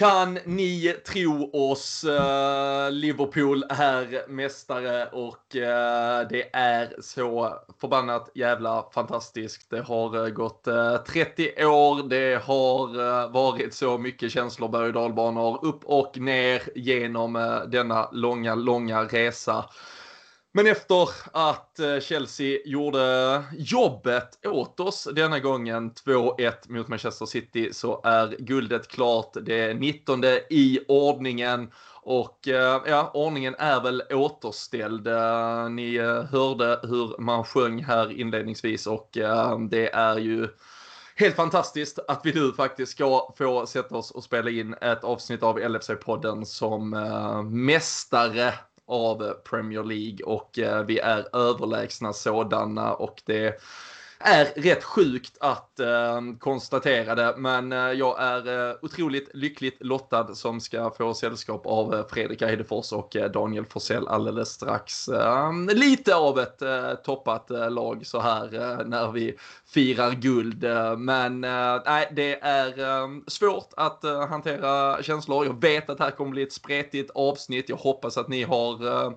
Kan ni tro oss. Eh, Liverpool är mästare och eh, det är så förbannat jävla fantastiskt. Det har eh, gått 30 år. Det har varit så mycket känslor, berg och dalbanor, upp och ner genom denna långa, långa resa. Men efter att eh, Chelsea gjorde jobbet åt oss denna gången, 2-1 mot Manchester City, så är guldet klart. Det är 19 i ordningen och eh, ja, ordningen är väl återställd. Eh, ni hörde hur man sjöng här inledningsvis och det är ju helt fantastiskt att vi nu faktiskt ska få sätta oss och spela in ett avsnitt av LFC-podden som mästare av Premier League och eh, vi är överlägsna sådana och det är rätt sjukt att eh, konstatera det, men eh, jag är eh, otroligt lyckligt lottad som ska få sällskap av eh, Fredrik Eidefors och eh, Daniel Forsell alldeles strax. Eh, lite av ett eh, toppat eh, lag så här eh, när vi firar guld, men nej, det är svårt att hantera känslor. Jag vet att det här kommer bli ett spretigt avsnitt. Jag hoppas att ni har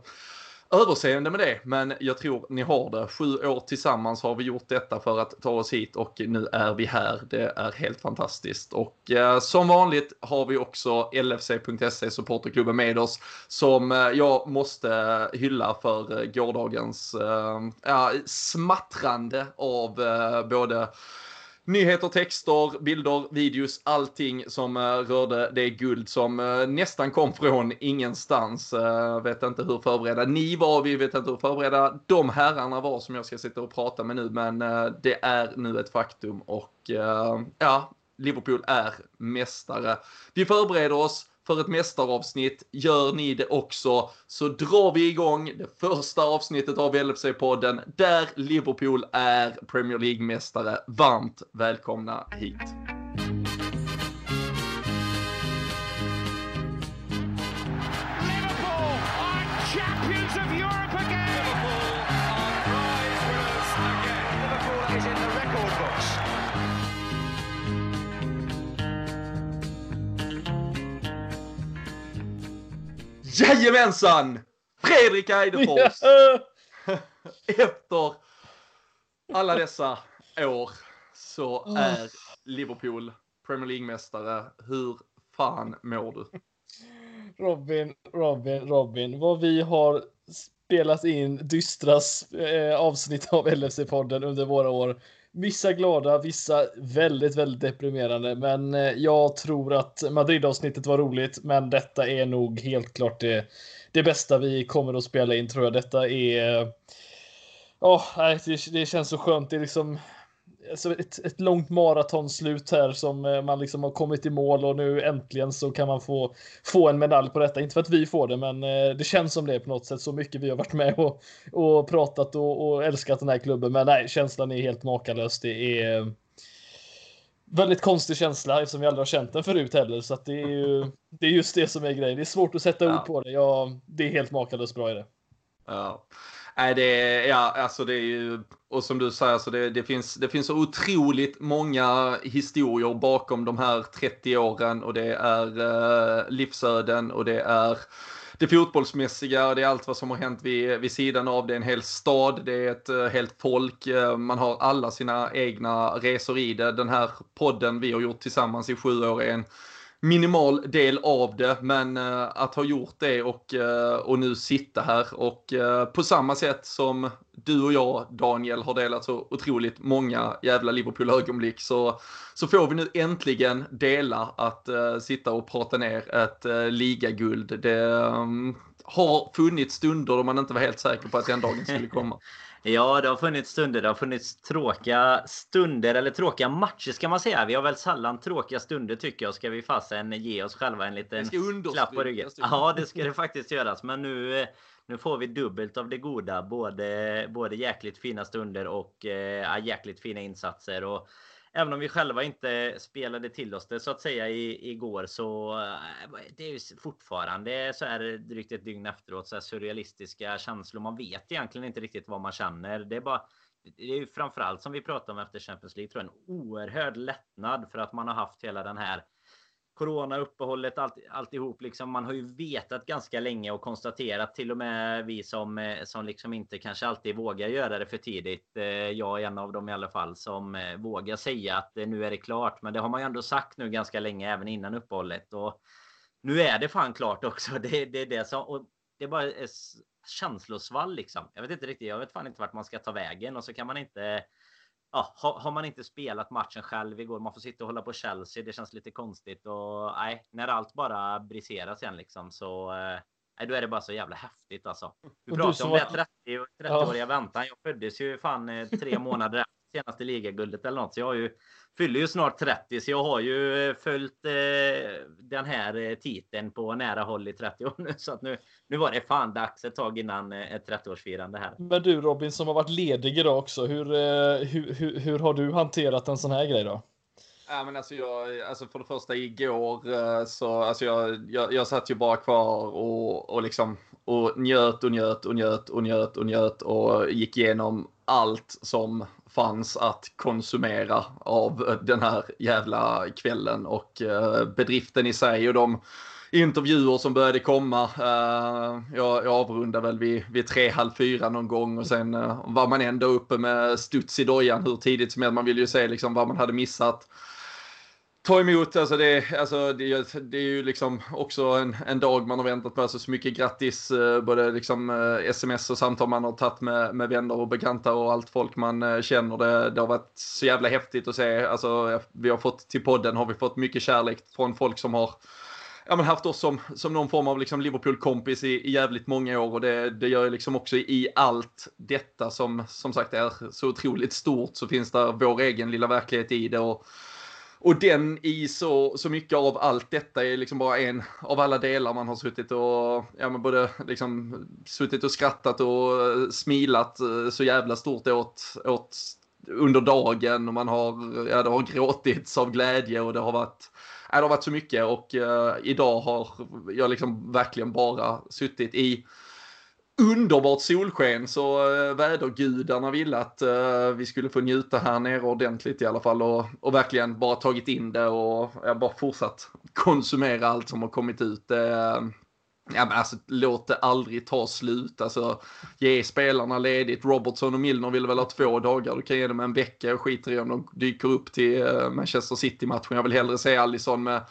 överseende med det, men jag tror ni har det. Sju år tillsammans har vi gjort detta för att ta oss hit och nu är vi här. Det är helt fantastiskt och eh, som vanligt har vi också LFC.se supporterklubben med oss som eh, jag måste eh, hylla för eh, gårdagens eh, smattrande av eh, både Nyheter, texter, bilder, videos, allting som eh, rörde det guld som eh, nästan kom från ingenstans. Eh, vet inte hur förberedda ni var, vi vet inte hur förberedda de herrarna var som jag ska sitta och prata med nu, men det är nu ett faktum och ja, Liverpool är mästare. Vi förbereder oss för ett mästaravsnitt. Gör ni det också så drar vi igång det första avsnittet av LFC-podden där Liverpool är Premier League-mästare. Varmt välkomna hit! Jajamensan! Fredrik Eidefors! Efter alla dessa år så är Liverpool Premier League-mästare. Hur fan mår du? Robin, Robin, Robin. Vad vi har spelat in dystra eh, avsnitt av LFC-podden under våra år. Vissa glada, vissa väldigt, väldigt deprimerande. Men eh, jag tror att Madrid-avsnittet var roligt, men detta är nog helt klart det, det bästa vi kommer att spela in tror jag. Detta är... Eh, ja, oh, det, det känns så skönt. Det är liksom alltså ett, ett långt maratonslut här som eh, man liksom har kommit i mål och nu äntligen så kan man få, få en medalj på detta. Inte för att vi får det, men eh, det känns som det på något sätt. Så mycket vi har varit med och, och pratat och, och älskat den här klubben. Men nej, känslan är helt makalös. Det är väldigt konstig känsla eftersom vi aldrig har känt den förut heller. Så att det är ju det är just det som är grejen. Det är svårt att sätta ja. ord på det. Ja, det är helt makalöst bra i det. Ja. Nej, det är, ja, alltså det är ju, och som du säger, så det, det, finns, det finns så otroligt många historier bakom de här 30 åren och det är eh, livsöden och det är det fotbollsmässiga, och det är allt vad som har hänt vid, vid sidan av. Det är en hel stad, det är ett eh, helt folk. Eh, man har alla sina egna resor i det. Den här podden vi har gjort tillsammans i sju år är en minimal del av det, men uh, att ha gjort det och, uh, och nu sitta här och uh, på samma sätt som du och jag, Daniel, har delat så otroligt många jävla Liverpool-ögonblick så, så får vi nu äntligen dela att sitta och prata ner ett ligaguld. Det um, har funnits stunder då man inte var helt säker på att den dagen skulle komma. Ja, det har funnits stunder. Det har funnits tråkiga stunder eller tråkiga matcher ska man säga. Vi har väl sällan tråkiga stunder tycker jag. Ska vi fasen ge oss själva en liten klapp på ryggen? Ja, det ska det faktiskt göras. Men nu, nu får vi dubbelt av det goda. Både, både jäkligt fina stunder och äh, jäkligt fina insatser. Och även om vi själva inte spelade till oss det så att säga i, igår så eh, det är ju fortfarande så här drygt ett dygn efteråt så här surrealistiska känslor. Man vet egentligen inte riktigt vad man känner. Det är bara det är ju framförallt som vi pratade om efter Champions League tror jag en oerhörd lättnad för att man har haft hela den här corona, uppehållet, allt, alltihop. Liksom, man har ju vetat ganska länge och konstaterat, till och med vi som, eh, som liksom inte kanske alltid vågar göra det för tidigt. Eh, jag är en av dem i alla fall som eh, vågar säga att nu är det klart. Men det har man ju ändå sagt nu ganska länge, även innan uppehållet. Och nu är det fan klart också. Det, det är det som, och det är bara känslosvall liksom. Jag vet inte riktigt. Jag vet fan inte vart man ska ta vägen och så kan man inte ja, har, man inte spelat matchen själv igår, man får sitta och hålla på Chelsea, det känns lite konstigt och nej, när allt bara briseras igen liksom så eh, nej, då är det bara så jävla häftigt alltså. Vi pratar om det 30, 30-åriga ja. väntan. Jag föddes ju fan eh, tre månader senaste ligaguldet eller något, så jag har ju fyller ju snart 30 så jag har ju eh, följt eh, den här eh, titeln på nära håll i 30 år nu. Så att nu, nu var det fan dags ett tag innan eh, ett 30-årsfirande här. Men du Robin som har varit ledig idag också. Hur, hur, hur, hur har du hanterat en sån här grej då? Ja, men alltså, jag, alltså för det första igår så alltså jag, jag, jag satt ju bara kvar och, och liksom och njöt och njöt och njöt och njöt och njöt och gick igenom allt som fanns att konsumera av den här jävla kvällen och eh, bedriften i sig och de intervjuer som började komma. Eh, jag, jag avrundade väl vid, vid tre, halv fyra någon gång och sen eh, var man ändå uppe med studs i dojan hur tidigt som helst. Man ville ju se liksom vad man hade missat ta emot, alltså det, alltså det, det är ju liksom också en, en dag man har väntat på. Alltså så mycket grattis, eh, både liksom eh, sms och samtal man har tagit med, med vänner och bekanta och allt folk man eh, känner. Det, det har varit så jävla häftigt att se. Alltså vi har fått till podden har vi fått mycket kärlek från folk som har ja, men haft oss som, som någon form av liksom Liverpool-kompis i, i jävligt många år och det, det gör ju liksom också i allt detta som som sagt är så otroligt stort så finns det vår egen lilla verklighet i det och och den i så, så mycket av allt detta är liksom bara en av alla delar man har suttit och, ja men både liksom suttit och skrattat och eh, smilat eh, så jävla stort åt, åt under dagen. Och man har, ja det har gråtits av glädje och det har varit, ja det har varit så mycket. Och uh, idag har jag liksom verkligen bara suttit i underbart solsken så eh, vädergudarna ville att eh, vi skulle få njuta här nere ordentligt i alla fall och, och verkligen bara tagit in det och ja, bara fortsatt konsumera allt som har kommit ut. Eh, ja, men alltså, låt det aldrig ta slut. Alltså, ge spelarna ledigt. Robertson och Milner vill väl ha två dagar. Du kan ge dem en vecka och skiter i om de dyker upp till Manchester City-matchen. Jag vill hellre se Allison med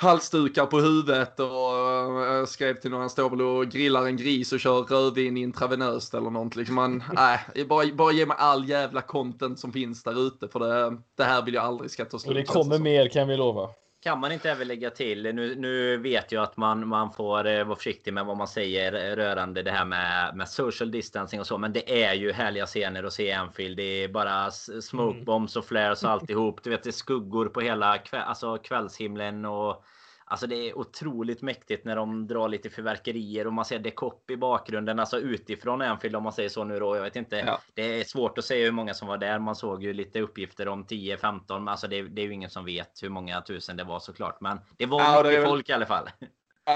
halsdukar på huvudet och jag skrev till någon, han står väl och grillar en gris och kör rödvin intravenöst eller något. Liksom man, nej, bara, bara ge mig all jävla content som finns där ute för det, det här vill jag aldrig ska ta slut. Och det kommer mer kan vi lova. Kan man inte även lägga till, nu, nu vet jag att man, man får eh, vara försiktig med vad man säger rörande det här med, med social distancing och så, men det är ju härliga scener att se i Anfield. Det är bara smokebombs och flares och alltihop. Du vet, det är skuggor på hela kväll, alltså kvällshimlen och Alltså det är otroligt mäktigt när de drar lite fyrverkerier och man ser Dekop i bakgrunden, alltså utifrån Anfield om man säger så nu då. Jag vet inte. Ja. Det är svårt att säga hur många som var där. Man såg ju lite uppgifter om 10-15, men alltså det, det, är ju ingen som vet hur många tusen det var såklart. Men det var ja, mycket det folk i alla fall.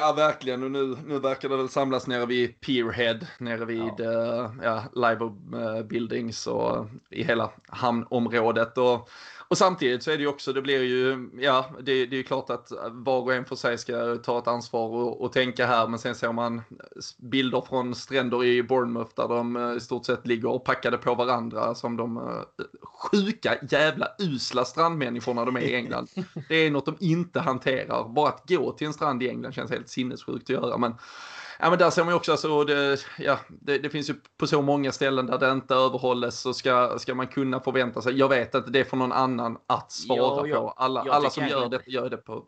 Ja, verkligen. Och nu, nu verkar det väl samlas nere vid Pierhead, nere vid ja. Uh, ja, Live uh, Buildings och i hela hamnområdet. Och och samtidigt så är det ju också, det blir ju, ja, det, det är ju klart att var och en för sig ska ta ett ansvar och, och tänka här, men sen ser man bilder från stränder i Bournemouth där de eh, i stort sett ligger och packade på varandra som de sjuka jävla usla strandmänniskorna de är i England. Det är något de inte hanterar. Bara att gå till en strand i England känns helt sinnessjukt att göra, men Ja men där ser man ju också, alltså, det, ja, det, det, finns ju på så många ställen där det inte överhålles så ska, ska man kunna förvänta sig, jag vet att det är för någon annan att svara ja, på. Alla, alla som gör det gör det på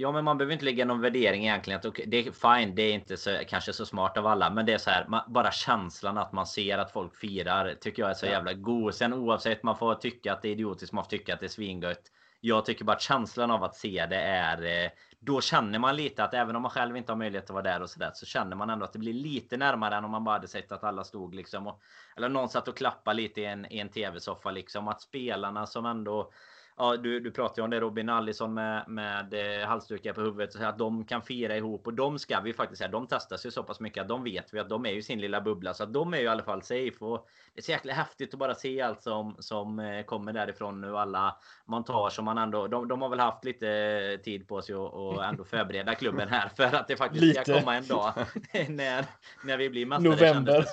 Ja, men man behöver inte lägga någon värdering egentligen. Det är fine, det är inte så, kanske så smart av alla. Men det är så här, man, bara känslan att man ser att folk firar tycker jag är så ja. jävla god. Sen oavsett, man får tycka att det är idiotiskt, man får tycka att det är svingött. Jag tycker bara att känslan av att se det är eh, då känner man lite att även om man själv inte har möjlighet att vara där och sådär så känner man ändå att det blir lite närmare än om man bara hade sett att alla stod liksom och, eller någon satt och klappade lite i en, i en tv-soffa liksom. Att spelarna som ändå ja, du, du pratar ju om det Robin Allison med, med eh, halsdukar på huvudet. Så att de kan fira ihop och de ska vi faktiskt säga. De testas ju så pass mycket att de vet vi att de är ju sin lilla bubbla. Så att de är ju i alla fall safe. Och det är så jäkla häftigt att bara se allt som, som eh, kommer därifrån nu. Alla montage som man ändå... De, de har väl haft lite tid på sig att ändå förbereda klubben här. För att det faktiskt lite. ska komma en dag när, när vi blir mästare. November.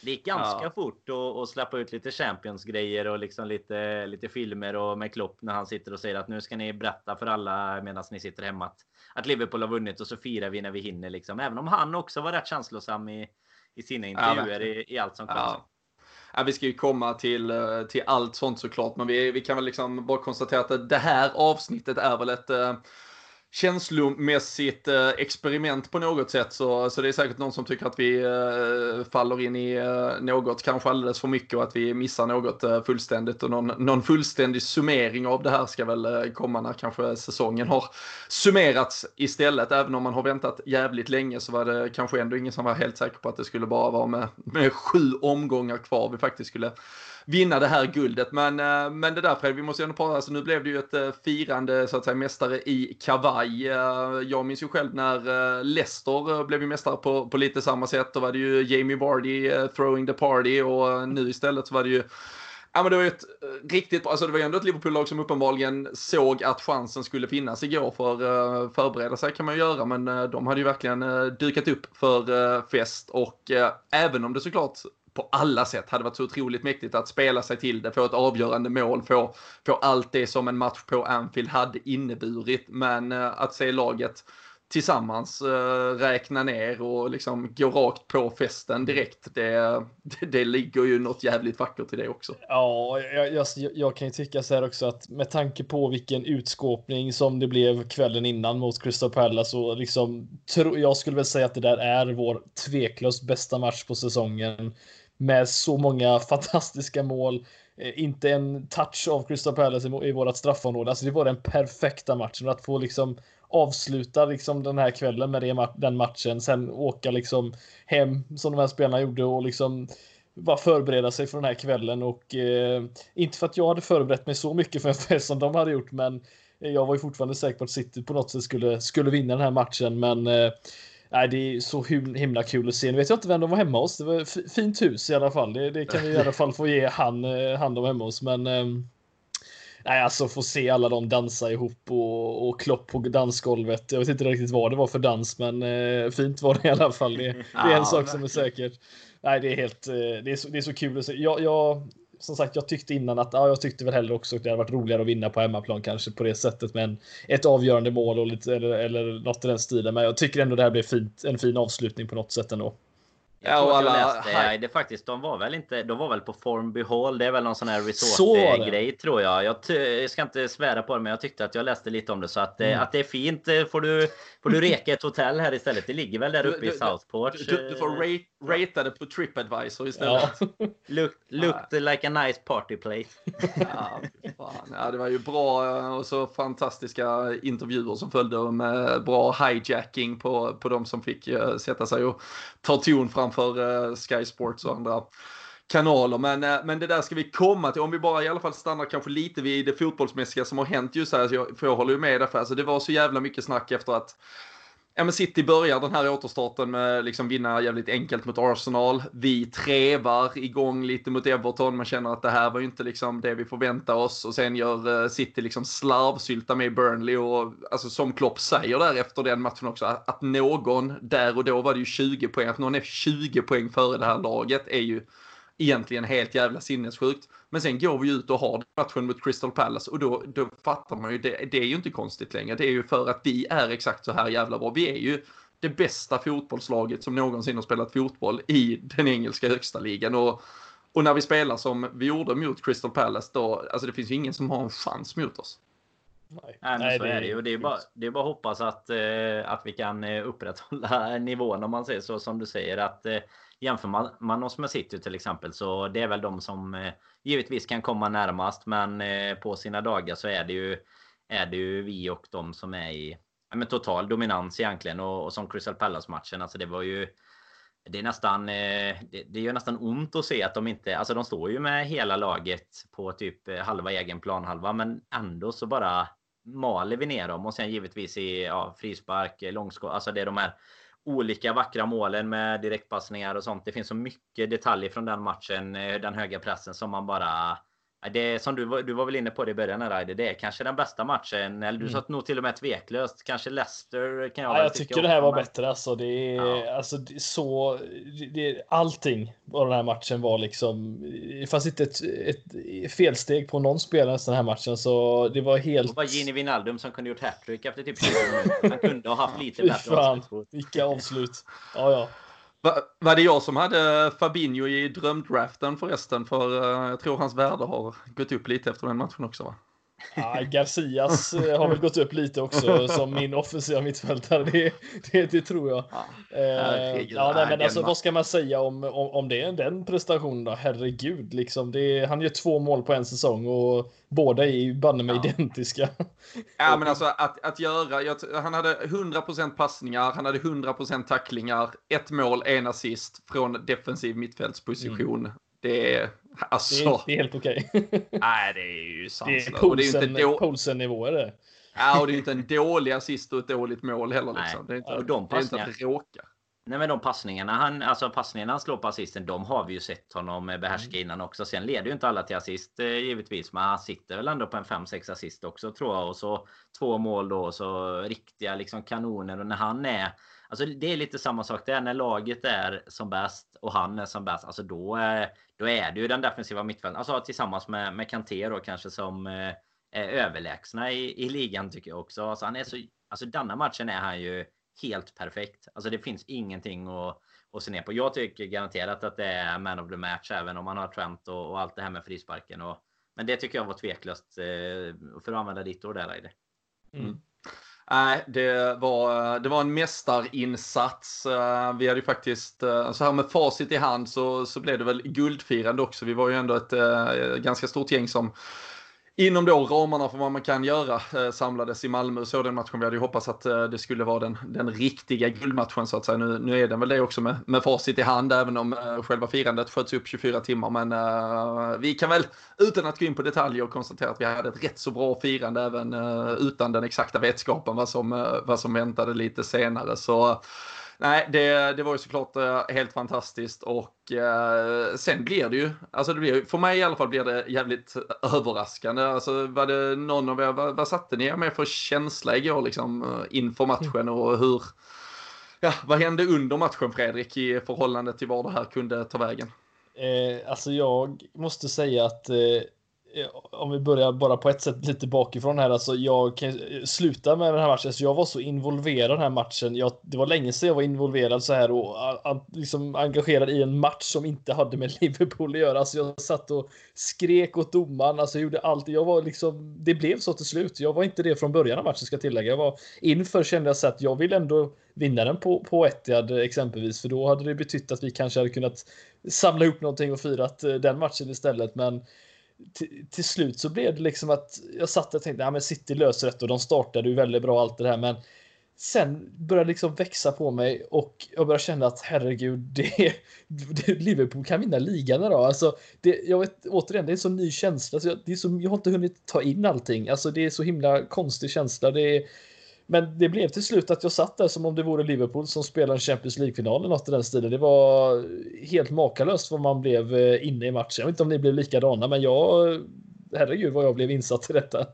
Det gick ganska ja. fort att släppa ut lite Champions-grejer och liksom lite, lite filmer och med Klopp när han sitter och säger att nu ska ni berätta för alla medan ni sitter hemma att, att Liverpool har vunnit och så firar vi när vi hinner. Liksom. Även om han också var rätt känslosam i, i sina intervjuer ja, i, i, allt som kom. Ja. Ja, vi ska ju komma till, till allt sånt såklart, men vi, vi kan väl liksom bara konstatera att det här avsnittet är väl ett eh, känslomässigt eh, experiment på något sätt. Så, så det är säkert någon som tycker att vi eh, faller in i eh, något, kanske alldeles för mycket och att vi missar något eh, fullständigt. Och någon, någon fullständig summering av det här ska väl eh, komma när kanske säsongen har summerats istället. Även om man har väntat jävligt länge så var det kanske ändå ingen som var helt säker på att det skulle bara vara med, med sju omgångar kvar vi faktiskt skulle vinna det här guldet. Men, eh, men det där Fred, vi måste ju ändå prata, alltså nu blev det ju ett eh, firande så att säga mästare i kavaj. Eh, jag minns ju själv när Leicester blev ju mästare på, på lite samma sätt. Då var det ju Jamie Vardy throwing the party och nu istället så var det ju Ja men det var ju ett riktigt bra, alltså det var ju ändå ett Liverpool-lag som uppenbarligen såg att chansen skulle finnas igår för uh, förbereda sig kan man ju göra men uh, de hade ju verkligen uh, dukat upp för uh, fest och även om det såklart på alla sätt hade varit så otroligt mäktigt att spela sig till det, få ett avgörande mål, få, få allt det som en match på Anfield hade inneburit. Men eh, att se laget tillsammans äh, räkna ner och liksom gå rakt på festen direkt. Det, det, det ligger ju något jävligt vackert i det också. Ja, jag, jag, jag, kan ju tycka så här också att med tanke på vilken utskåpning som det blev kvällen innan mot Crystal Palace och liksom tro, jag skulle väl säga att det där är vår tveklöst bästa match på säsongen med så många fantastiska mål. Eh, inte en touch av Crystal Palace i, i vårat straffområde. Alltså det var den perfekta matchen. Att få liksom avsluta liksom den här kvällen med det, den matchen. Sen åka liksom hem som de här spelarna gjorde och liksom bara förbereda sig för den här kvällen. Och eh, inte för att jag hade förberett mig så mycket för en fest som de hade gjort, men eh, jag var ju fortfarande säker på att City på något sätt skulle, skulle vinna den här matchen. Men eh, Nej, det är så himla kul att se. Nu vet jag inte vem de var hemma hos. Det var fint hus i alla fall. Det, det kan vi i alla fall få ge han eh, hand om hemma hos. Men ähm, nej, alltså få se alla de dansa ihop och, och klopp på dansgolvet. Jag vet inte riktigt vad det var för dans, men äh, fint var det i alla fall. Det, det är en sak som är säkert. Nej, det är helt. Eh, det är så, det är så kul att se. Jag, jag som sagt, jag tyckte innan att ja, jag tyckte väl heller också att det hade varit roligare att vinna på hemmaplan kanske på det sättet med en, ett avgörande mål och lite, eller, eller något i den stilen. Men jag tycker ändå det här blev fint, en fin avslutning på något sätt ändå. Jag ja, och alla, läste, ja, det faktiskt, de var väl inte, de var väl på Formby Hall. Det är väl någon sån här resort-grej tror jag. jag. jag. ska inte svära på det, men jag tyckte att jag läste lite om det. Så att, eh, mm. att det är fint eh, får du, får du reka ett hotell här istället. Det ligger väl där uppe i Southport. Du, du, får rate, rata det på Tripadvisor istället. Ja. Look, looked like a nice party place. ja, ja, det var ju bra eh, och så fantastiska intervjuer som följde med bra hijacking på, på de som fick sätta sig och ta ton fram framför eh, Sky Sports och andra kanaler. Men, eh, men det där ska vi komma till. Om vi bara i alla fall stannar kanske lite vid det fotbollsmässiga som har hänt just här. för jag håller ju med därför. Alltså, det var så jävla mycket snack efter att ja, men City börjar den här återstarten med liksom vinna jävligt enkelt mot Arsenal. Vi trevar igång lite mot Everton. Man känner att det här var ju inte liksom det vi förväntar oss. Och sen gör eh, City liksom slarvsylta med Burnley. Och alltså som Klopp säger där efter den matchen också. Att någon, där och då var det ju 20 poäng. Att någon är 20 poäng före det här laget är ju egentligen helt jävla sinnessjukt. Men sen går vi ut och har matchen mot Crystal Palace och då, då fattar man ju, det, det är ju inte konstigt längre. Det är ju för att vi är exakt så här jävla bra. Vi är ju det bästa fotbollslaget som någonsin har spelat fotboll i den engelska högsta ligan. Och, och när vi spelar som vi gjorde mot Crystal Palace då, alltså det finns ju ingen som har en chans mot oss. Nej, Nej så det är det ju. Det är bara, det är bara att hoppas att, eh, att vi kan eh, upprätthålla nivån om man säger så som du säger. Att eh, jämför man, man oss med City till exempel så det är väl de som eh, givetvis kan komma närmast. Men eh, på sina dagar så är det ju, är det ju vi och de som är i ja, men total dominans egentligen. Och, och som Crystal Palace-matchen, alltså det var ju det är nästan, eh, det, det gör nästan ont att se att de inte, alltså de står ju med hela laget på typ eh, halva egen planhalva, men ändå så bara maler vi ner dem och sen givetvis i ja, frispark, eh, långskott, alltså det är de här olika vackra målen med direktpassningar och sånt. Det finns så mycket detaljer från den matchen, eh, den höga pressen som man bara det som du du var väl inne på det i början Raide. Det är kanske den bästa matchen. Eller du mm. sa nog till och med tveklöst. Kanske Leicester kan jag ja, Jag tycker det här var bättre alltså. Det är, ja. alltså det så. Det, allting av den här matchen var liksom. Det fanns inte ett, ett felsteg på någon spelare den här matchen så det var helt. Det var Gini Wijnaldum som kunde gjort hattrick efter typ 20 minuter. Han kunde ha haft lite bättre avslut. Vilka avslut. Ja, ja. Va, var det jag som hade Fabinho i drömdraften förresten? För eh, jag tror hans värde har gått upp lite efter den matchen också va? Ja, Garcias eh, har väl gått upp lite också som min offensiva mittfältare. Det, det, det tror jag. Ja, eh, ja nej, men alltså, vad ska man säga om, om, om det, den prestationen då? Herregud, liksom. Det, han gör två mål på en säsong och båda är ju banne mig ja. identiska. Ja, men alltså att, att göra. Jag, han hade 100% passningar, han hade 100% tacklingar, ett mål, en assist från defensiv mittfältsposition. Mm. Det är alltså. Det är helt okej. Okay. nej, det är ju sanslöst. Det är nivå är det. Ja, och det är inte en dålig assist och ett dåligt mål heller. Liksom. Det är inte, och de det är inte att det råkar. Nej men de passningarna han, alltså passningarna han slår på assisten, de har vi ju sett honom behärska mm. innan också. Sen leder ju inte alla till assist eh, givetvis, men han sitter väl ändå på en 5-6 assist också tror jag. Och så två mål då, så riktiga liksom kanoner. Och när han är, alltså det är lite samma sak där, när laget är som bäst och han är som bäst, alltså då, är, då är det ju den defensiva mittfälten, alltså tillsammans med, med Kanté då kanske som eh, är överlägsna i, i ligan tycker jag också. Alltså han är så, alltså denna matchen är han ju helt perfekt. Alltså det finns ingenting att, att se ner på. Jag tycker garanterat att det är man of the match även om man har Trent och, och allt det här med frisparken. Och, men det tycker jag var tveklöst eh, för att använda ditt ord där Eide. Mm. Nej, det var, eh, det var en mästarinsats. Eh, vi hade ju faktiskt, eh, så här med facit i hand så, så blev det väl guldfirande också. Vi var ju ändå ett ganska stort gäng som inom då ramarna för vad man kan göra eh, samlades i Malmö så den matchen. Vi hade ju hoppats att eh, det skulle vara den, den riktiga guldmatchen så att säga. Nu, nu är den väl det också med, med facit i hand även om eh, själva firandet sköts upp 24 timmar. Men uh, vi kan väl utan att gå in på detaljer konstatera att vi hade ett rätt så bra firande även uh, utan den exakta vetskapen vad som, uh, vad som väntade lite senare. Så nej, det, det var ju såklart eh, helt fantastiskt och eh, sen blir det ju, alltså det blir, för mig i alla fall blir det jävligt överraskande. Alltså var det någon av er, vad, vad satte ni er med för känsla igår liksom eh, inför matchen och hur, ja, vad hände under matchen Fredrik i förhållande till var det här kunde ta vägen? Eh, alltså jag måste säga att eh, Eh, Eh, om vi börjar bara på ett sätt lite bakifrån här, alltså jag kan eh, sluta med den här matchen. Så jag var så involverad i den här matchen. Jag, det var länge sedan jag var involverad så här och eh, a, liksom engagerad i en match som inte hade med Liverpool att göra. Alltså jag satt och skrek åt domaren, alltså jag gjorde allt. Jag var liksom, det blev så till slut. Jag var inte det från början av matchen ska jag tillägga. Jag var inför kände jag så att jag vill ändå vinna den på, på Etihad exempelvis, för då hade det betytt att vi kanske hade kunnat samla ihop någonting och firat den matchen istället. Men till, slut så blev det liksom att jag satt och tänkte, ja men City löser det och de startade ju väldigt bra allt det där men sen började liksom växa på mig och jag började känna att herregud, det, det Liverpool kan vinna ligan idag. Alltså, det, jag vet återigen, det är en så ny känsla. Alltså, det är så, jag har inte hunnit ta in allting. Alltså, det är så himla konstig känsla. Det är, men det blev till slut att jag satt där som om det vore Liverpool som spelar en Champions League-final eller något i den stilen. Det var helt makalöst vad man blev eh, inne i matchen. Jag vet inte om ni blev likadana, men jag... Herregud vad jag blev insatt i detta.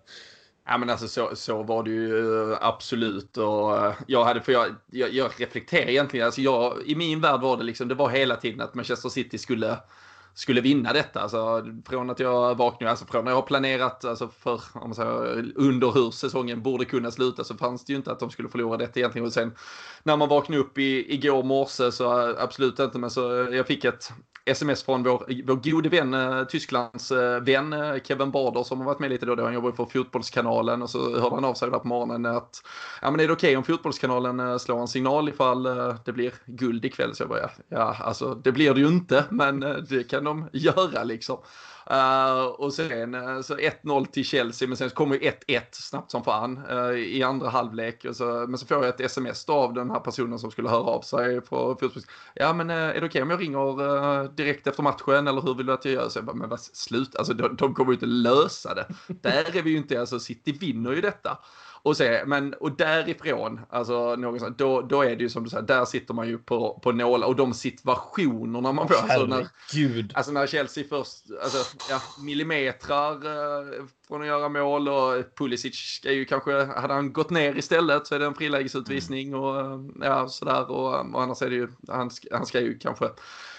Ja men alltså så, så var det ju eh, absolut och eh, jag hade, för jag, jag, jag reflekterar egentligen, alltså jag, i min värld var det liksom, det var hela tiden att Manchester City skulle skulle vinna detta. Alltså, från att jag vaknade, alltså från när jag har planerat alltså för, om man säger, under hur säsongen borde kunna sluta så fanns det ju inte att de skulle förlora detta egentligen. Och sen när man vaknade upp i, igår morse så absolut inte, men så jag fick ett, sms från vår, vår gode vän, eh, Tysklands eh, vän eh, Kevin Bader som har varit med lite då. då. Han jobbar för Fotbollskanalen och så hörde han av sig där på morgonen att ja, men är det okej okay om Fotbollskanalen slår en signal ifall det blir guld ikväll? Så jag bara, ja, alltså det blir det ju inte, men det kan de göra liksom. Uh, och sen uh, så 1-0 till Chelsea, men sen så kommer 1-1 snabbt som fan uh, i andra halvlek. Och så, men så får jag ett sms av den här personen som skulle höra av sig på fotbolls. Ja, men är det okej okay om jag ringer direkt efter matchen eller hur vill du att jag gör? Så jag bara, men vad, slut, alltså de, de kommer ju inte lösa det. Där är vi ju inte, alltså City vinner ju detta. Och, se, men, och därifrån, alltså, någonstans, då, då är det ju som du säger, där sitter man ju på, på nålar och de situationerna man får. Alltså när, alltså när Chelsea först, alltså, ja, millimetrar eh, från att göra mål och Pulisic ska ju kanske, hade han gått ner istället så är det en frilägesutvisning mm. och ja, sådär och, och annars är det ju, han, han ska ju kanske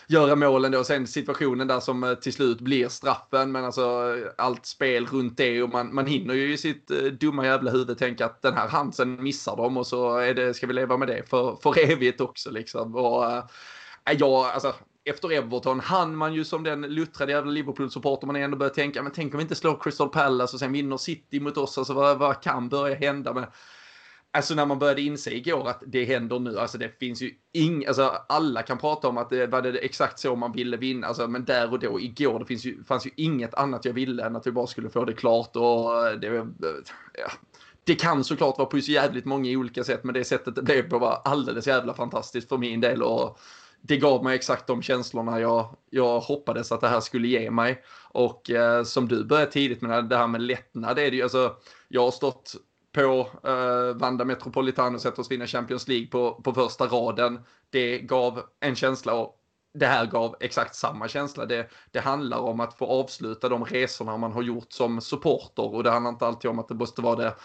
göra målen då. Sen situationen där som eh, till slut blir straffen. Men alltså eh, allt spel runt det och man, man hinner ju i sitt eh, dumma jävla huvud tänka att den här Hansen missar dem och så är det, ska vi leva med det för, för evigt också liksom. Och äh, ja, alltså efter Everton hann man ju som den luttrade jävla Liverpool-supporter man ändå börja tänka, men tänk om vi inte slår Crystal Palace och sen vinner City mot oss, alltså vad, vad kan börja hända med Alltså när man började inse igår att det händer nu, alltså det finns ju ing, alltså alla kan prata om att det var det exakt så man ville vinna, alltså men där och då igår, det finns ju, fanns ju inget annat jag ville än att vi bara skulle få det klart och eh, det, eh, ja, det kan såklart vara på så jävligt många olika sätt, men det sättet det blev på var alldeles jävla fantastiskt för min del och det gav mig exakt de känslorna jag, jag hoppades att det här skulle ge mig. Och eh, som du började tidigt med det här med lättnad, det är det ju alltså, jag har stått på eh, Vanda Metropolitano sett oss vinna Champions League på, på första raden. Det gav en känsla och det här gav exakt samma känsla. Det, det handlar om att få avsluta de resorna man har gjort som supporter och det handlar inte alltid om att det måste vara det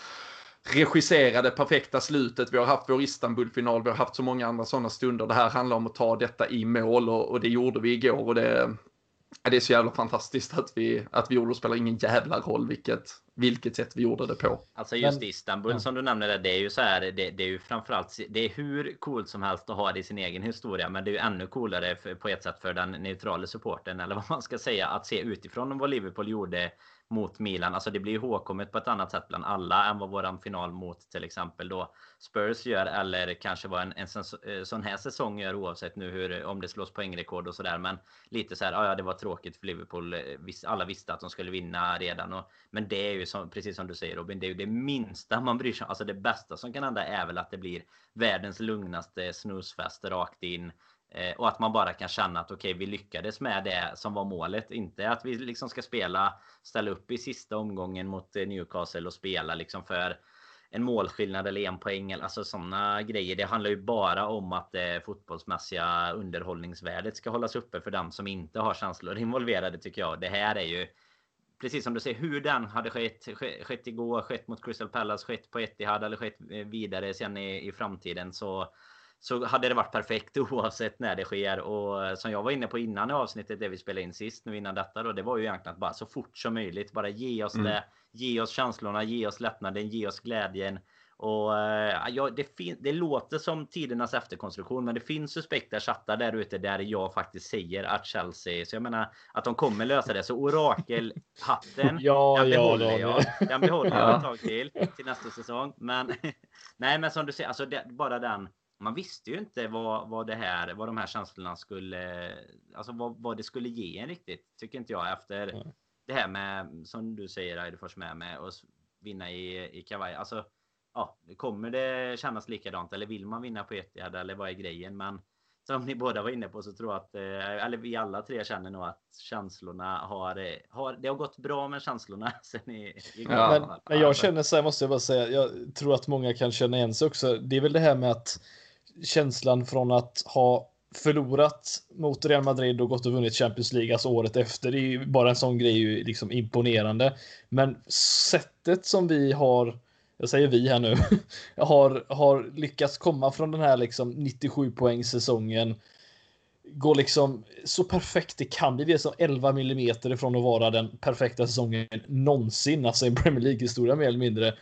regisserade perfekta slutet. Vi har haft vår Istanbul-final, vi har haft så många andra sådana stunder. Det här handlar om att ta detta i mål och, och det gjorde vi igår och det, det är så jävla fantastiskt att vi, att vi gjorde det. spelar ingen jävla roll vilket, vilket sätt vi gjorde det på. Alltså just Men, Istanbul ja. som du nämnde där, det är ju så här, det, det, är ju framförallt, det är hur coolt som helst att ha det i sin egen historia, men det är ju ännu coolare för, på ett sätt för den neutrala supporten eller vad man ska säga, att se utifrån vad Liverpool gjorde mot Milan. Alltså det blir ihågkommet på ett annat sätt bland alla än vad våran final mot till exempel då Spurs gör eller kanske vad en, en sån eh, här säsong gör oavsett nu hur, om det slås poängrekord och sådär. Men lite så här, ah, ja, det var tråkigt för Liverpool. Eh, alla visste att de skulle vinna redan. Och, men det är ju som, precis som du säger Robin, det är ju det minsta man bryr sig om. Alltså det bästa som kan hända är väl att det blir världens lugnaste snusfest rakt in. Eh, och att man bara kan känna att okej, okay, vi lyckades med det som var målet. Inte att vi liksom ska spela, ställa upp i sista omgången mot eh, Newcastle och spela liksom för en målskillnad eller en poäng. Alltså sådana grejer. Det handlar ju bara om att det fotbollsmässiga underhållningsvärdet ska hållas uppe för dem som inte har känslor involverade tycker jag. Det här är ju precis som du säger, hur den hade skett, skett igår, skett mot Crystal Palace, skett på Etihad eller skett vidare sen i, i framtiden så så hade det varit perfekt oavsett när det sker. Och som jag var inne på innan i avsnittet, det vi spelade in sist nu innan detta då, det var ju egentligen att bara så fort som möjligt, bara ge oss mm. det, ge oss känslorna, ge oss lättnaden, ge oss glädjen. Och äh, ja, det, det låter som tidernas efterkonstruktion, men det finns suspekta chattar där ute där jag faktiskt säger att Chelsea, så jag menar att de kommer lösa det. Så orakelhatten, ja, den behåller ja, jag. Den behåller jag ett tag till, till nästa säsong. Men nej, men som du säger, alltså det, bara den man visste ju inte vad, vad det här, vad de här känslorna skulle, alltså vad, vad det skulle ge en riktigt, tycker inte jag efter mm. det här med, som du säger Eidefors med, med att vinna i, i kavaj. Alltså, ja, kommer det kännas likadant eller vill man vinna på Etihad eller vad är grejen? Men som ni båda var inne på så tror jag att, eh, eller vi alla tre känner nog att känslorna har, eh, har det har gått bra med känslorna sen i, i ja. men, men, jag känner så här måste jag bara säga, jag tror att många kan känna igen sig också. Det är väl det här med att känslan från att ha förlorat mot Real Madrid och gått och vunnit Champions League alltså året efter. Det är ju bara en sån grej ju liksom imponerande. Men sättet som vi har, jag säger vi här nu, har, har lyckats komma från den här liksom 97 poäng säsongen går liksom så perfekt det kan bli. Vi är som 11 millimeter ifrån att vara den perfekta säsongen någonsin, alltså i Premier League historia mer eller mindre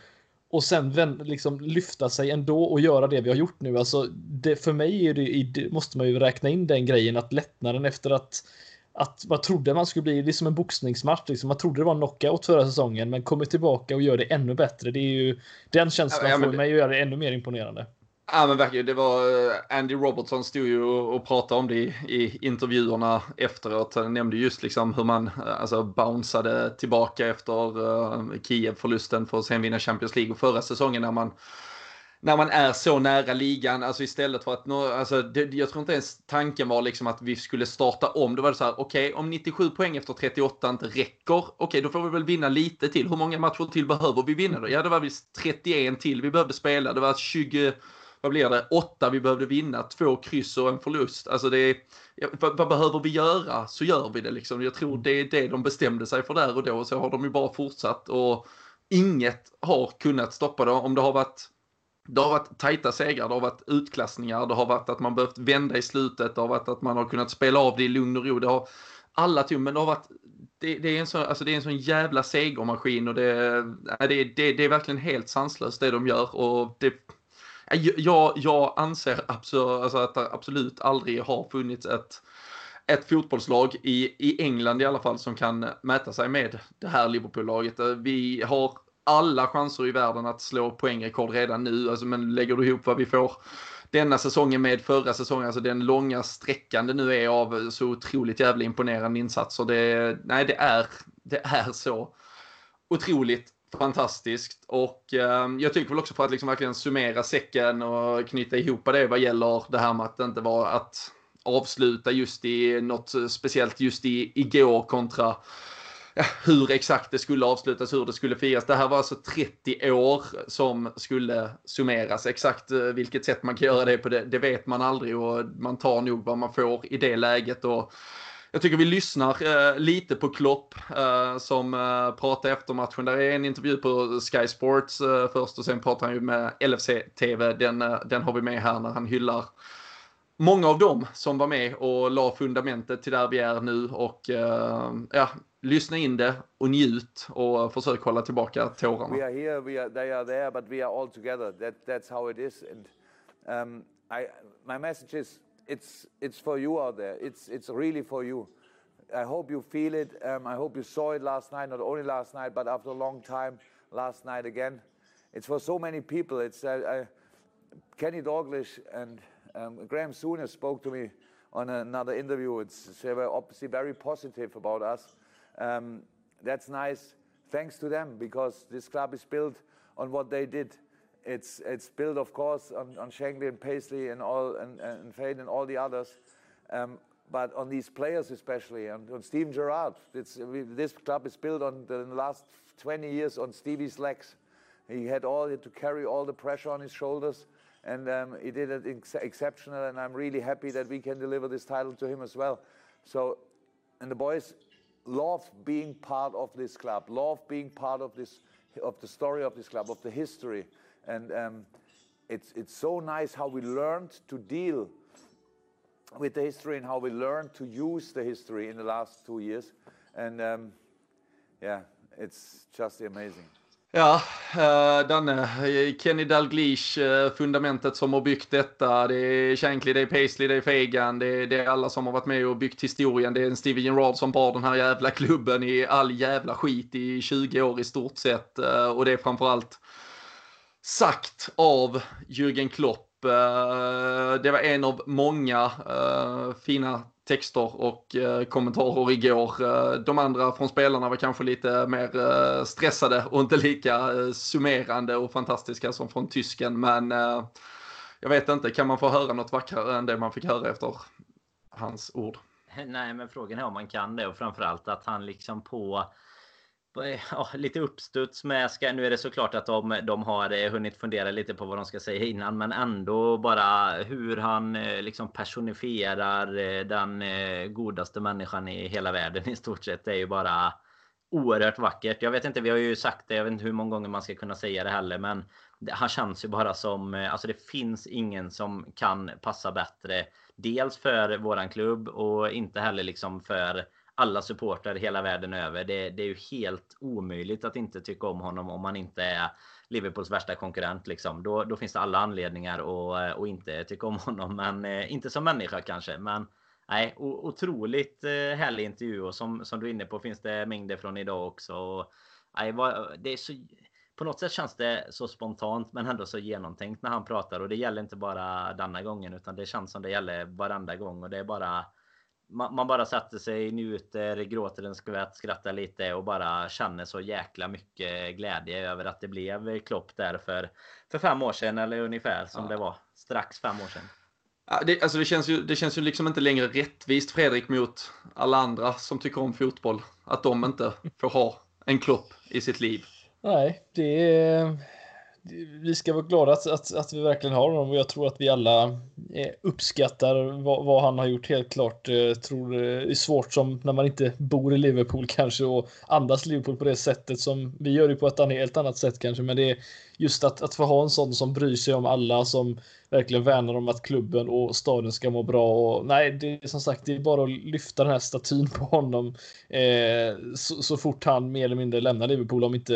och sen liksom lyfta sig ändå och göra det vi har gjort nu. Alltså, det, för mig är det, måste man ju räkna in den grejen att lättnaden efter att att man trodde man skulle bli det är som en boxningsmatch. Liksom. Man trodde det var en knockout förra säsongen, men kommer tillbaka och gör det ännu bättre. Det är ju den känslan ja, ja, får mig att göra det ännu mer imponerande. Ja men verkligen, det var eh, Andy Robertson stod ju och pratade om det i, i intervjuerna efteråt. Han nämnde just liksom hur man eh, alltså bounceade tillbaka efter uh, Kiev-förlusten för att sen vinna Champions League och förra säsongen när man när man är så nära ligan, alltså istället för att, nå, alltså det, jag tror inte ens tanken var liksom att vi skulle starta om. Då var det så här, okej, okay, om 97 poäng efter 38 inte räcker, okej, okay, då får vi väl vinna lite till. Hur många matcher till behöver vi vinna då? Ja, det var visst 31 till vi behövde spela. Det var 20, vad blir det, 8 vi behövde vinna, två kryss och en förlust. Alltså det är, vad, vad, behöver vi göra så gör vi det liksom. Jag tror det är det de bestämde sig för där och då, så har de ju bara fortsatt och inget har kunnat stoppa det. Om det har varit det har varit tajta segrar, det har varit utklassningar, det har varit att man behövt vända i slutet, det har varit att man har kunnat spela av det i lugn och ro. Det har alla till, men det har varit det, det, är en sån, alltså det är en sån jävla segermaskin och det, det, det, det är verkligen helt sanslöst det de gör. Och det, Äh, jag, jag anser absolut, alltså att det absolut aldrig har funnits ett, ett fotbollslag i, i England i alla fall som kan mäta sig med det här Liverpool-laget. Äh, vi har alla chanser i världen att slå poängrekord redan nu. Alltså, men lägger du ihop vad vi får denna säsongen med förra säsongen, alltså den långa sträckan det nu är av så otroligt jävla imponerande insatser. Det, nej, det är, det är så otroligt fantastiskt och eh, jag tycker väl också för att liksom verkligen summera säcken och knyta ihop det vad gäller det här med att det inte var att avsluta just i något eh, speciellt just i igår kontra ja, hur exakt det skulle avslutas, hur det skulle firas. Det här var alltså 30 år som skulle summeras. Exakt eh, vilket sätt man kan göra det på, det, det vet man aldrig och man tar nog vad man får i det läget. Och jag tycker vi lyssnar eh, lite på Klopp eh, som eh, pratar efter matchen. Där är en intervju på Sky Sports eh, först och sen pratar han ju med LFC TV. Den, eh, den har vi med här när han hyllar många av dem som var med och la fundamentet till där vi är nu och eh, ja, lyssna in det och njut och försök hålla tillbaka tårarna. We are here, we are, they are there, but we are all together. That, that's how it is. And um, I, my message is, it's, it's for you out there. It's, it's really for you. I hope you feel it. Um, I hope you saw it last night, not only last night, but after a long time, last night again. It's for so many people. It's uh, uh, Kenny Douglas and um, Graham Sooner spoke to me on another interview. It's, they were obviously very positive about us. Um, that's nice. Thanks to them because this club is built on what they did. It's it's built, of course, on, on Shankly and Paisley and all and, and Fade and all the others, um, but on these players especially, and on Steven Gerrard. This club is built on the last 20 years on Stevie's legs. He had all he had to carry all the pressure on his shoulders, and um, he did it ex exceptional. And I'm really happy that we can deliver this title to him as well. So, and the boys love being part of this club, love being part of this, of the story of this club, of the history, and um, it's it's so nice how we learned to deal with the history and how we learned to use the history in the last two years, and um, yeah, it's just amazing. Ja, eh, Danne, Kenny Dalglish, eh, fundamentet som har byggt detta. Det är Shankly, det är Paisley, det är Fagan, det är, det är, alla som har varit med och byggt historien. Det är en Steven Gerrard som bar den här jävla klubben i all jävla skit i 20 år i stort sett. Eh, och det är framförallt sagt av Jürgen Klopp. Eh, det var en av många eh, fina texter och eh, kommentarer igår. De andra från spelarna var kanske lite mer stressade och inte lika summerande och fantastiska som från tysken. Men jag vet inte, kan man få höra något vackrare än det man fick höra efter hans ord? Nej, men frågan är om man kan det och framförallt att han liksom på ja, lite uppstuds med ska, Nu är det såklart att de, de har eh, hunnit fundera lite på vad de ska säga innan men ändå bara hur han eh, liksom personifierar eh, den godaste människan i hela världen i stort sett. Det är ju bara oerhört vackert. Jag vet inte, vi har ju sagt det, jag vet inte hur många gånger man ska kunna säga det heller men han känns ju bara som, alltså det finns ingen som kan passa bättre. Dels för våran klubb och inte heller liksom för alla supportrar hela världen över. Det, det, är ju helt omöjligt att inte tycka om honom om man inte är Liverpools värsta konkurrent. Liksom. Då, då finns det alla anledningar att, eh, att inte tycka om honom. Men eh, inte som människa kanske. Men nej, otroligt eh, härlig intervju. Och som, som du är inne på finns det mängder från idag också. Och, nej, det är så på något sätt känns det så spontant men ändå så genomtänkt när han pratar och det gäller inte bara denna gången utan det känns som det gäller varenda gång och det är bara man, man bara sätter sig, njuter, gråter en skvätt, skrattar lite och bara känner så jäkla mycket glädje över att det blev Klopp där för, för fem år sedan eller ungefär som ja. det var strax fem år sedan. Ja, det, alltså det, känns ju, det känns ju liksom inte längre rättvist Fredrik mot alla andra som tycker om fotboll. Att de inte får ha en Klopp i sitt liv. Nej, det är vi ska vara glada att, att, att, vi verkligen har honom och jag tror att vi alla eh, uppskattar vad, vad han har gjort helt klart. Jag tror eh, det är svårt som när man inte bor i Liverpool kanske och andas Liverpool på det sättet som vi gör det på ett helt annat sätt kanske. Men det är just att, att få ha en sån som bryr sig om alla som verkligen värnar om att klubben och staden ska må bra. Och, nej, det är som sagt, det är bara att lyfta den här statyn på honom eh, så, så, fort han mer eller mindre lämnar Liverpool, om inte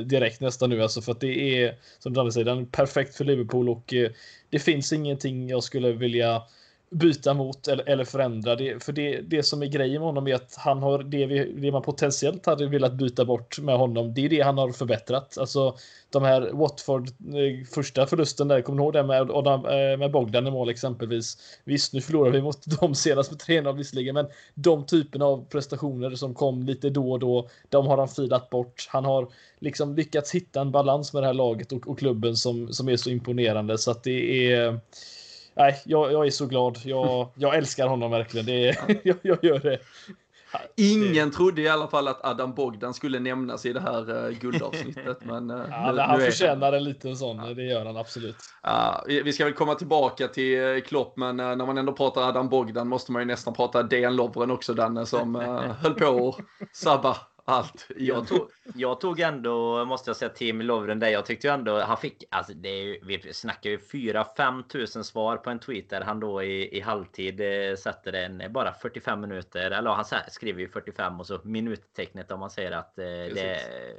direkt nästan nu. Alltså för att det är, som Danne säger, den är perfekt för Liverpool och eh, det finns ingenting jag skulle vilja byta mot eller, eller förändra. Det, för det, det som är grejen med honom är att han har det, vi, det man potentiellt hade velat byta bort med honom. Det är det han har förbättrat. Alltså de här Watford eh, första förlusten där, kommer ni ihåg det med, Adam, eh, med Bogdan i mål exempelvis? Visst, nu förlorar vi mot dem senast med 3-0 visserligen, men de typerna av prestationer som kom lite då och då, de har han filat bort. Han har liksom lyckats hitta en balans med det här laget och, och klubben som, som är så imponerande så att det är nej, jag, jag är så glad. Jag, jag älskar honom verkligen. Det är, jag, jag gör det. Ingen trodde i alla fall att Adam Bogdan skulle nämnas i det här uh, guldavsnittet. Men, uh, ja, nu, han nu förtjänar en liten sån, ja. det gör han absolut. Uh, vi, vi ska väl komma tillbaka till uh, Klopp, men uh, när man ändå pratar Adam Bogdan måste man ju nästan prata Dejan Lovren också, Danne, som höll på att sabba allt. Jag tog, jag tog ändå, måste jag säga, Tim Lovren där. Jag tyckte ju ändå, han fick, alltså det är ju, vi snackar ju 4-5 tusen svar på en tweet där han då i, i halvtid eh, sätter en bara 45 minuter. Eller han skriver ju 45 och så minuttecknet om man säger att eh, det är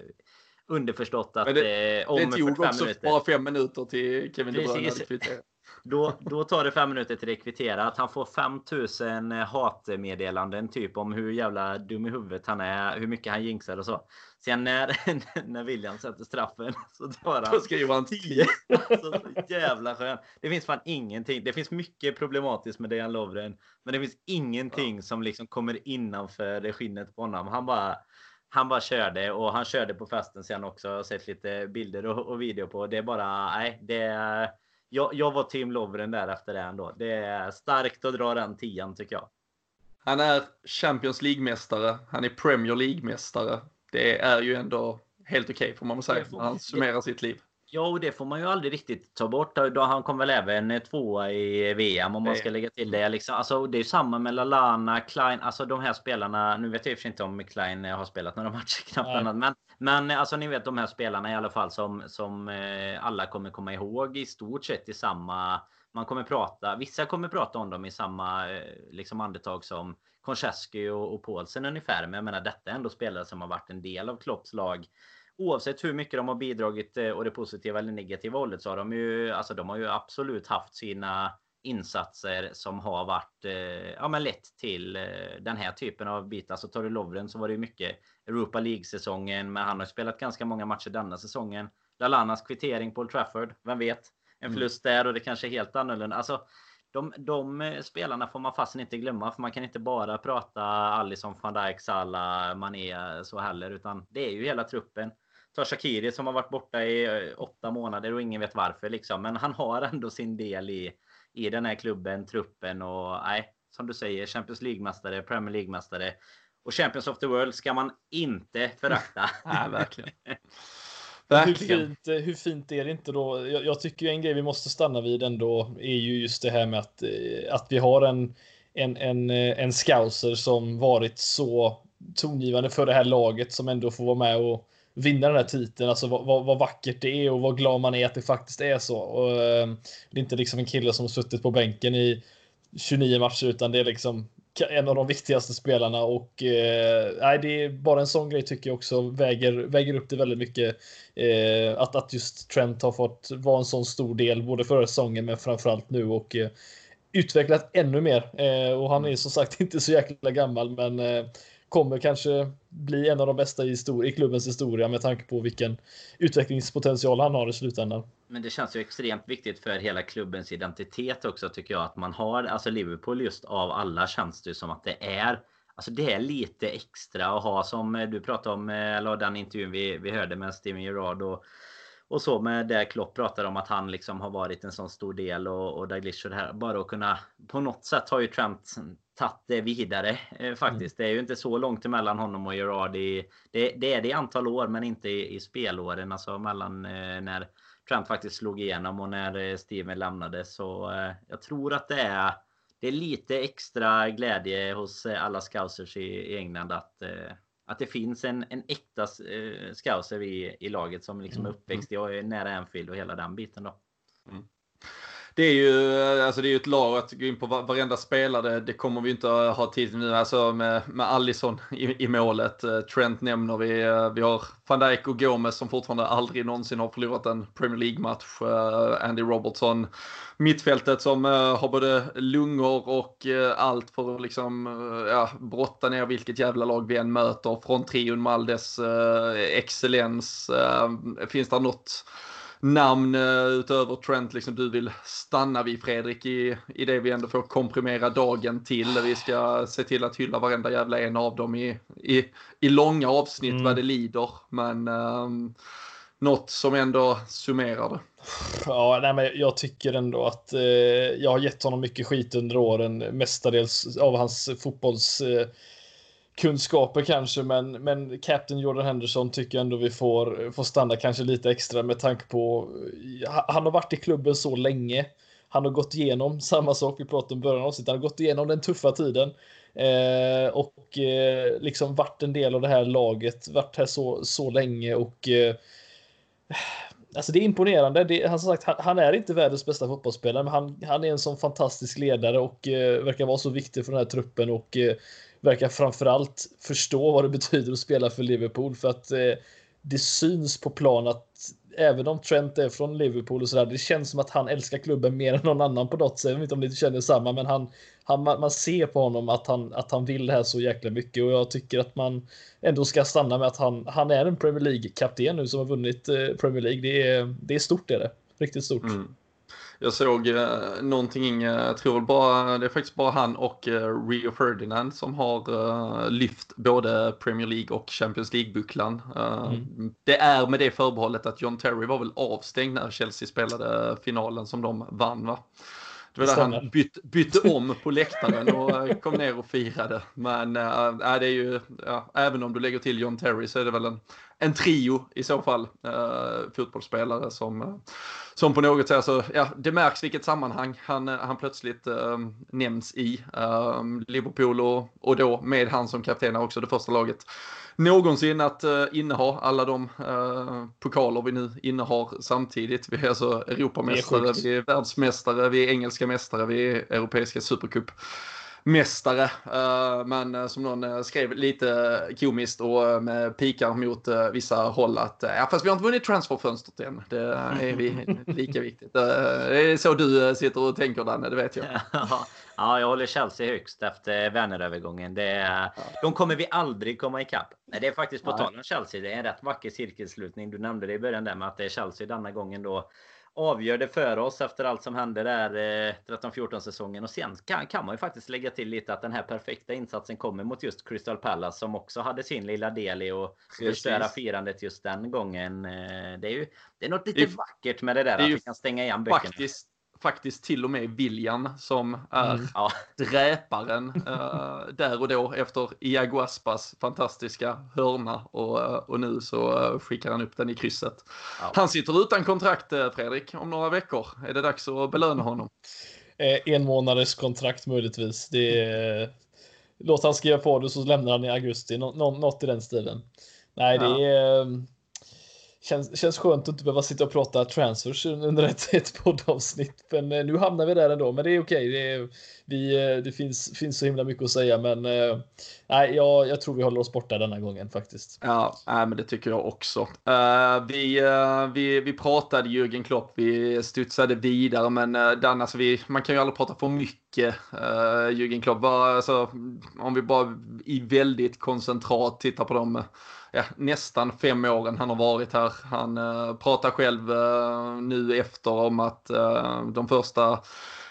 underförstått att det, eh, om det tog också minuter, bara fem minuter till Kevin De Bruyne då, då tar det fem minuter till det kvittera. Att han får 5000 hatmeddelanden typ om hur jävla dum i huvudet han är, hur mycket han jinxar och så. Sen när, när William sätter straffen så drar han... Då skriver han 10. Alltså, så jävla skön. Det finns fan ingenting. Det finns mycket problematiskt med Dejan Lovren. Men det finns ingenting ja. som liksom kommer innanför skinnet på honom. Han bara han bara körde och han körde på festen sen också. Jag har sett lite bilder och, och video på. Det är bara, nej, det är jag, jag var Tim Lovren där efter det ändå. Det är starkt att dra den tian tycker jag. Han är Champions League-mästare. Han är Premier League-mästare. Det är ju ändå helt okej okay, får man väl säga när han summerar sitt liv. Ja, och det får man ju aldrig riktigt ta bort. Då han kom väl även tvåa i VM om man ska lägga till det. Liksom, alltså, det är samma med Lalana, Klein, alltså de här spelarna. Nu vet jag i och för sig inte om Klein har spelat några matcher knappt. Men, men alltså ni vet de här spelarna i alla fall som, som eh, alla kommer komma ihåg i stort sett i samma... Man kommer prata, vissa kommer prata om dem i samma eh, liksom andetag som Konchesky och, och Paulsen ungefär. Men jag menar detta är ändå spelare som har varit en del av Klopps lag oavsett hur mycket de har bidragit och eh, det positiva eller negativa hållet så har de ju, alltså de har ju absolut haft sina insatser som har varit, eh, ja men lett till eh, den här typen av bitar. Så tar du Lovren så var det ju mycket Europa League-säsongen, men han har spelat ganska många matcher denna säsongen. Lalanas kvittering på Old Trafford, vem vet? En mm. förlust där och det kanske är helt annorlunda. Alltså, de, de spelarna får man fast inte glömma, för man kan inte bara prata Alisson, van Dijk, Salah, Mané så heller, utan det är ju hela truppen. Ta Shakiri som har varit borta i eh, åtta månader och ingen vet varför liksom, men han har ändå sin del i, i den här klubben, truppen och nej, som du säger, Champions League-mästare, Premier League-mästare och Champions of the World ska man inte förakta. nej, verkligen. Hur fint, eh, hur fint är det inte då? Jag, jag, tycker en grej vi måste stanna vid ändå är ju just det här med att, eh, att vi har en, en, en, en scouser som varit så tongivande för det här laget som ändå får vara med och vinna den här titeln. Alltså vad, vad, vad, vackert det är och vad glad man är att det faktiskt är så. Och, eh, det är inte liksom en kille som har suttit på bänken i 29 matcher utan det är liksom en av de viktigaste spelarna och eh, det är bara en sån grej tycker jag också väger, väger upp det väldigt mycket. Eh, att, att just Trent har fått vara en sån stor del både förra säsongen men framförallt nu och eh, utvecklat ännu mer. Eh, och han är som sagt inte så jäkla gammal men eh, kommer kanske bli en av de bästa i, i klubbens historia med tanke på vilken utvecklingspotential han har i slutändan. Men det känns ju extremt viktigt för hela klubbens identitet också tycker jag att man har alltså Liverpool just av alla känns det som att det är Alltså det är lite extra att ha som eh, du pratade om, eh, eller den intervjun vi, vi hörde med Steven Gerrard och, och så med det Klopp pratar om att han liksom har varit en sån stor del och, och Daglish och det här. Bara att kunna på något sätt har ju Trent tagit det vidare eh, faktiskt. Mm. Det är ju inte så långt emellan honom och Gerard i, det, det är det i antal år men inte i, i spelåren. Alltså mellan eh, när Trent faktiskt slog igenom och när eh, Steven lämnade. Så jag tror att det är det är lite extra glädje hos alla scousers i, i England att, att det finns en, en äkta eh, scouser i, i laget som liksom är mm, uppväxt i nära Anfield och hela den biten då. Mm det är ju eh, alltså det är ett lag att gå in på varenda spelare. Det kommer vi inte ha tid nu. Alltså med, med Allison i, i målet. Eh, Trent nämner vi. Eh, vi har van Dijk och Gomez som fortfarande aldrig någonsin har förlorat en Premier League-match. Andy Robertson. Mittfältet som har både lungor och allt för att liksom ja, brotta ner vilket jävla lag vi än möter. Från trion med all dess excellens. Finns det något namn eh, utöver Trent liksom du vill stanna vid Fredrik i, i det vi ändå får komprimera dagen till. Vi ska se till att hylla varenda jävla en av dem i, i, i långa avsnitt mm. vad det lider. Men um, något som ändå summerar det. Ja, nej, men jag tycker ändå att eh, jag har gett honom mycket skit under åren, mestadels av hans fotbolls eh, kunskaper kanske, men, men Captain Jordan Henderson tycker jag ändå vi får, får stanna kanske lite extra med tanke på eh, han har varit i klubben så länge. Han har gått igenom samma sak vi pratade om början av sitt. Han har gått igenom den tuffa tiden eh, och eh, liksom varit en del av det här laget, varit här så, så länge och eh, Alltså det är imponerande. Det, han, sagt, han, han, är inte världens bästa fotbollsspelare, men han, han är en sån fantastisk ledare och eh, verkar vara så viktig för den här truppen och eh, verkar framförallt förstå vad det betyder att spela för Liverpool för att eh, det syns på plan att även om Trent är från Liverpool och sådär, det känns som att han älskar klubben mer än någon annan på något sätt. Jag vet inte om ni känner samma, men han, han, man ser på honom att han, att han vill det här så jäkla mycket och jag tycker att man ändå ska stanna med att han, han är en Premier League-kapten nu som har vunnit eh, Premier League. Det är, det är stort, det är det. Riktigt stort. Mm. Jag såg eh, någonting, eh, jag tror bara, det är faktiskt bara han och eh, Rio Ferdinand som har eh, lyft både Premier League och Champions League-bucklan. Eh, mm. Det är med det förbehållet att John Terry var väl avstängd när Chelsea spelade finalen som de vann va? Det var där han byt, bytte om på läktaren och eh, kom ner och firade. Men äh, det är ju, ja, även om du lägger till John Terry så är det väl en, en trio i så fall. Äh, fotbollsspelare som, som på något sätt, alltså, ja, det märks vilket sammanhang han, han plötsligt äh, nämns i. Liverpool och, och då med han som kapten också det första laget någonsin att uh, inneha alla de uh, pokaler vi nu innehar samtidigt. Vi är alltså Europamästare, är vi är världsmästare, vi är engelska mästare, vi är europeiska supercup mästare. Uh, men som någon skrev lite komiskt och med pikar mot vissa håll att ja, fast vi har inte vunnit transferfönstret än. Det är vi lika viktigt. det är så du sitter och tänker Danne, det vet jag. Ja, jag håller Chelsea högst efter Werner-övergången. Det, de kommer vi aldrig komma ikapp. Det är faktiskt på tal om Chelsea. Det är en rätt vacker cirkelslutning. Du nämnde det i början där med att det är Chelsea denna gången då avgör det för oss efter allt som hände där eh, 13-14 säsongen. Och sen kan, kan man ju faktiskt lägga till lite att den här perfekta insatsen kommer mot just Crystal Palace som också hade sin lilla del i att förstöra firandet just den gången. Eh, det är ju det är något lite vackert med det där det att vi kan stänga igen böckerna. Faktiskt faktiskt till och med William som är mm. ja, dräparen uh, där och då efter Iago Aspas fantastiska hörna och, uh, och nu så uh, skickar han upp den i krysset. Ja. Han sitter utan kontrakt Fredrik om några veckor. Är det dags att belöna honom? en månaders kontrakt möjligtvis. Det är... Låt han skriva på det så lämnar han i augusti. Nå något i den stilen. Nej, det är Känns, känns skönt att inte behöva sitta och prata transfers under ett, ett poddavsnitt. Men eh, nu hamnar vi där ändå. Men det är okej. Det, vi, eh, det finns, finns så himla mycket att säga. Men eh, nej, jag, jag tror vi håller oss borta denna gången faktiskt. Ja, nej, men det tycker jag också. Uh, vi, uh, vi, vi pratade Jürgen Klopp. Vi studsade vidare. Men uh, Dan, alltså vi, man kan ju aldrig prata för mycket. Uh, Jürgen Klopp Bara, alltså, om vi bara i väldigt koncentrat tittar på dem ja, nästan fem åren han har varit här. Han uh, pratar själv uh, nu efter om att uh, de första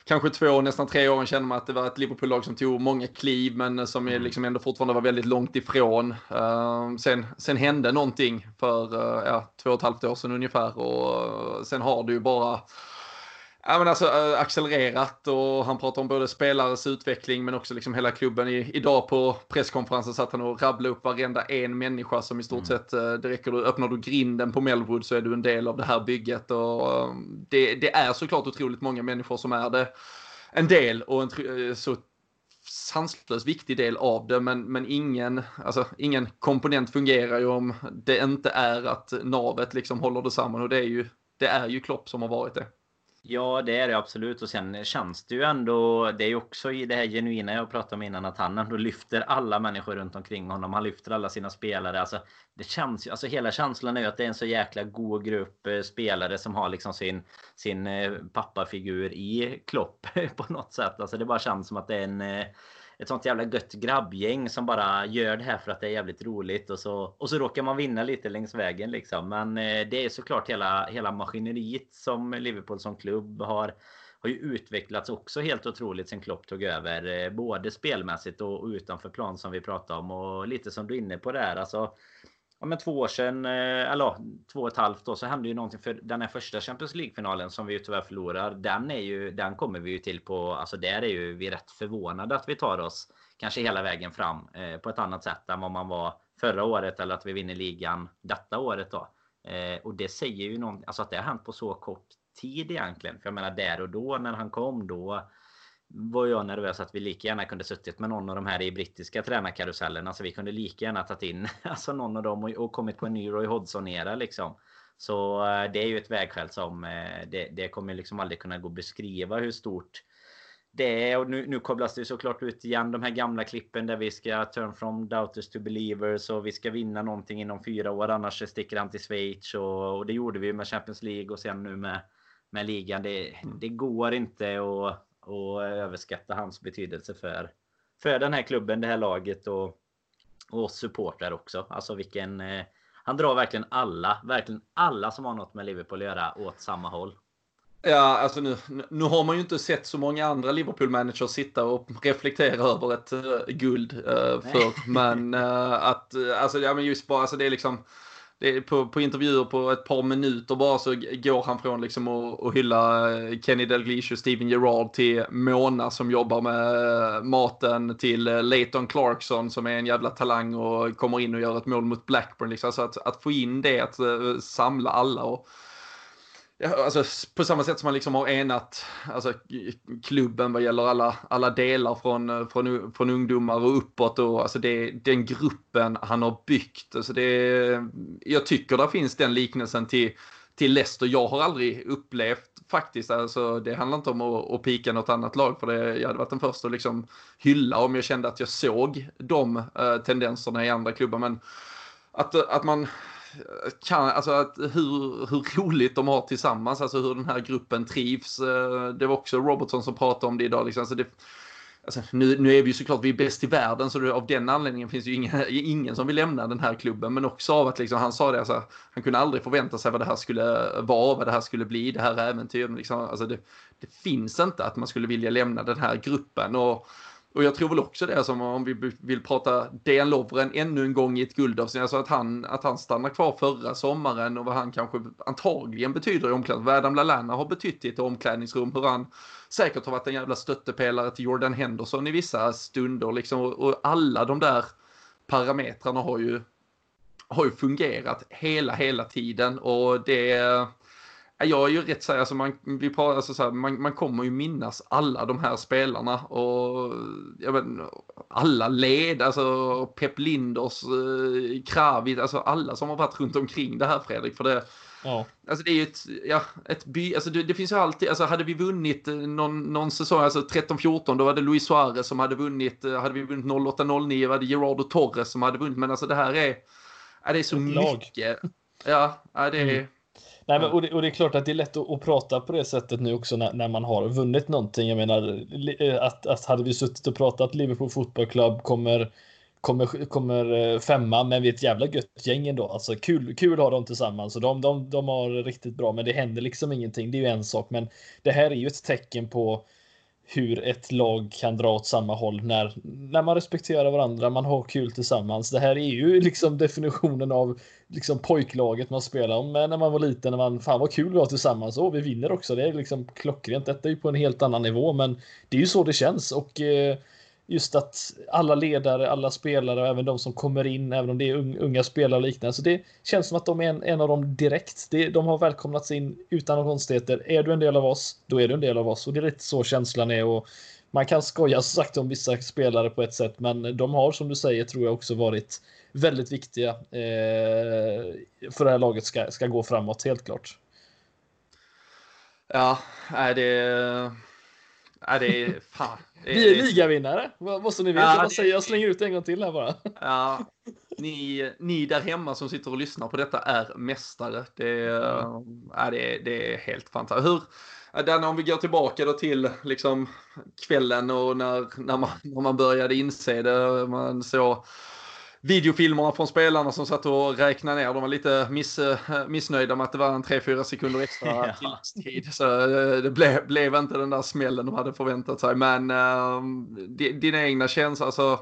kanske två, nästan tre åren kände man att det var ett Liverpool-lag som tog många kliv men som är mm. liksom ändå fortfarande var väldigt långt ifrån. Uh, sen, sen hände någonting för uh, ja, två och ett halvt år sedan ungefär och sen har det ju bara Ja, men alltså, äh, accelererat och han pratar om både spelares utveckling men också liksom hela klubben. I, idag på presskonferensen satt han och rabblade upp varenda en människa som i stort mm. sett, äh, det räcker, du, öppnar du grinden på Melwood så är du en del av det här bygget. Och, äh, det, det, är såklart otroligt många människor som är det. En del och en så sanslöst viktig del av det, men, men ingen, alltså, ingen komponent fungerar ju om det inte är att navet liksom håller det samman och det är ju, det är ju Klopp som har varit det. Ja, det är det absolut. Och sen känns det ju ändå, det är ju också i det här genuina jag pratade om innan, att han ändå lyfter alla människor runt omkring honom. Han lyfter alla sina spelare. Alltså, det känns ju, alltså hela känslan är ju att det är en så jäkla god grupp eh, spelare som har liksom sin, sin eh, pappafigur i Klopp på något sätt. Alltså det bara känns som att det är en eh, ett sånt jävla gött grabbgäng som bara gör det här för att det är jävligt roligt och så, och så råkar man vinna lite längs vägen liksom. Men eh, det är såklart hela, hela maskineriet som Liverpool som klubb har har ju utvecklats också helt otroligt sen Klopp tog över. Eh, både spelmässigt och utanför plan som vi pratade om. Och lite som du är inne på där. Alltså, ja, men två år sedan, eh, eller två och ett halvt år, så hände ju någonting för den här första Champions League-finalen som vi ju tyvärr förlorar. Den är ju, den kommer vi ju till på, alltså där är ju vi rätt förvånade att vi tar oss kanske hela vägen fram eh, på ett annat sätt än vad man var förra året eller att vi vinner ligan detta året då. Eh, och det säger ju någonting, alltså att det har hänt på så kort tid egentligen. För jag menar där och då när han kom då var jag nervös att vi lika gärna kunde suttit med någon av de här i brittiska tränarkarusellen. Alltså vi kunde lika gärna tagit in alltså någon av dem och, och kommit på en ny Roy Hodgson-era liksom. Så eh, det är ju ett vägskäl som eh, det, det kommer liksom aldrig kunna gå att beskriva hur stort det är. Och nu, nu kopplas det såklart ut igen de här gamla klippen där vi ska turn from doubters to believers och vi ska vinna någonting inom fyra år annars sticker han till Schweiz och, och det gjorde vi med Champions League och sen nu med, med ligan. Det, mm. det går inte att och överskatta hans betydelse för, för den här klubben, det här laget och, och supportrar också. Alltså vilken... Eh, han drar verkligen alla, verkligen alla som har något med Liverpool att göra åt samma håll. Ja, alltså nu, nu har man ju inte sett så många andra Liverpool-managers sitta och reflektera över ett uh, guld uh, för. Men uh, att, alltså, ja men just bara, alltså det är liksom på, på intervjuer på ett par minuter bara så går han från liksom att, att hylla eh, Kenny Dalglish och Steven Gerrard till Mona som jobbar med eh, maten till eh, Leighton Clarkson som är en jävla talang och kommer in och gör ett mål mot Blackburn. Liksom. Så att, att få in det, att samla alla och alltså, på samma sätt som man liksom har enat alltså, klubben vad gäller alla, alla delar från, eh, från, från ungdomar och uppåt. Och, alltså det, den gruppen han har byggt. Alltså det, jag tycker det finns den liknelsen till, till Leicester. Jag har aldrig upplevt faktiskt, alltså, det handlar inte om att, att pika något annat lag. För det, jag hade varit den första att liksom hylla om jag kände att jag såg de uh, tendenserna i andra klubbar. Men att, att man kan, alltså att hur, hur roligt de har tillsammans, alltså hur den här gruppen trivs. Eh, det var också Robertson som pratade om det idag. Liksom. Alltså det, alltså nu, nu är vi ju såklart vi är bäst i världen så det, av den anledningen finns ju ingen, ingen som vill lämna den här klubben. Men också av att liksom, han sa det, alltså, han kunde aldrig förvänta sig vad det här skulle vara, vad det här skulle bli, det här äventyret. Liksom, alltså det, det finns inte att man skulle vilja lämna den här gruppen. Och och jag tror väl också det som om vi vill prata Dejan Lovren ännu en gång i ett guldavsnitt. Alltså att han, att han stannar kvar förra sommaren och vad han kanske antagligen betyder i omklädningsrum. Vad Adam Lallana har betytt i ett omklädningsrum. Hur han säkert har varit en jävla stöttepelare till Jordan Henderson i vissa stunder. Liksom. Och alla de där parametrarna har ju, har ju fungerat hela, hela tiden. Och det jag är ju rätt så alltså man, vi pratar, alltså så här, man, man kommer ju minnas alla de här spelarna och jag vet, alla led, alltså Pep Linders, eh, Kravit, alltså alla som har varit runt omkring det här Fredrik. För det, ja. alltså det är ju ett, ja, ett by, alltså det, det, finns ju alltid, alltså hade vi vunnit någon, någon säsong, alltså 13-14, då var det Luis Suarez som hade vunnit, hade vi vunnit 08-09 var det Gerardo Torres som hade vunnit, men alltså det här är, ja, det är så ett mycket. Lag. Ja, ja det är... Mm. Nej, men, och, det, och det är klart att det är lätt att, att prata på det sättet nu också när, när, man har vunnit någonting. Jag menar eh, att, att hade vi suttit och pratat Liverpool Football Club kommer kommer, kommer eh, femma, men vi är ett jävla gött gäng ändå. Alltså kul, kul har de tillsammans och de, de, de har riktigt bra, men det händer liksom ingenting. Det är ju en sak, men det här är ju ett tecken på hur ett lag kan dra åt samma håll när, när man respekterar varandra, man har kul tillsammans. Det här är ju liksom definitionen av liksom pojklaget man spelar om när man var liten, när man fan vad kul vi har tillsammans. Och vi vinner också, det är liksom klockrent. Detta är ju på en helt annan nivå, men det är ju så det känns och eh, just att alla ledare, alla spelare och även de som kommer in, även om det är unga spelare och liknande. Så det känns som att de är en, en av dem direkt. Det, de har välkomnats in utan några konstigheter. Är du en del av oss, då är du en del av oss. Och det är lite så känslan är. Och man kan skoja som sagt om vissa spelare på ett sätt, men de har som du säger tror jag också varit väldigt viktiga eh, för det här laget ska, ska gå framåt, helt klart. Ja, är det Ja, det är fan. Det Vi är ligavinnare, vad så ni vet. Ja, jag, säger, jag slänger ut en gång till här bara. Ja, ni, ni där hemma som sitter och lyssnar på detta är mästare. Det är, mm. ja, det det är helt fantastiskt. Hur, Danne, om vi går tillbaka då till liksom kvällen och när, när, man, när man började inse det. Man såg videofilmerna från spelarna som satt och räknade ner. De var lite miss, eh, missnöjda med att det var en 3-4 sekunder extra ja. tilläggstid. Så eh, det blev, blev, inte den där smällen de hade förväntat sig. Men uh, dina egna känslor, alltså,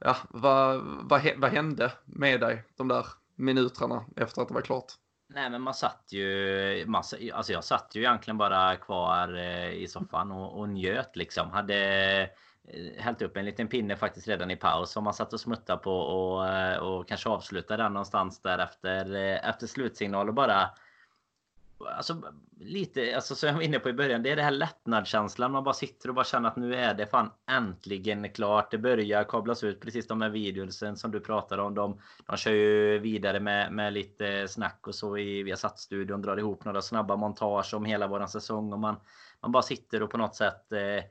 ja, vad, vad, vad hände med dig de där minuterna efter att det var klart? Nej men man satt ju, massa, alltså jag satt ju egentligen bara kvar i soffan och, och njöt liksom. Hade Eh, Eh, hällt upp en liten pinne faktiskt redan i paus som man satt och smuttade på och, eh, och kanske avslutade den någonstans där efter, eh, efter slutsignal och bara Alltså lite, alltså som jag var inne på i början, det är det här lättnadskänslan. Man bara sitter och bara känner att nu är det fan äntligen klart. Det börjar kablas ut precis de här videorna som du pratade om. De, de kör ju vidare med, med lite snack och så i Viasat-studion. Drar ihop några snabba montage om hela våran säsong och man, man bara sitter och på något sätt eh,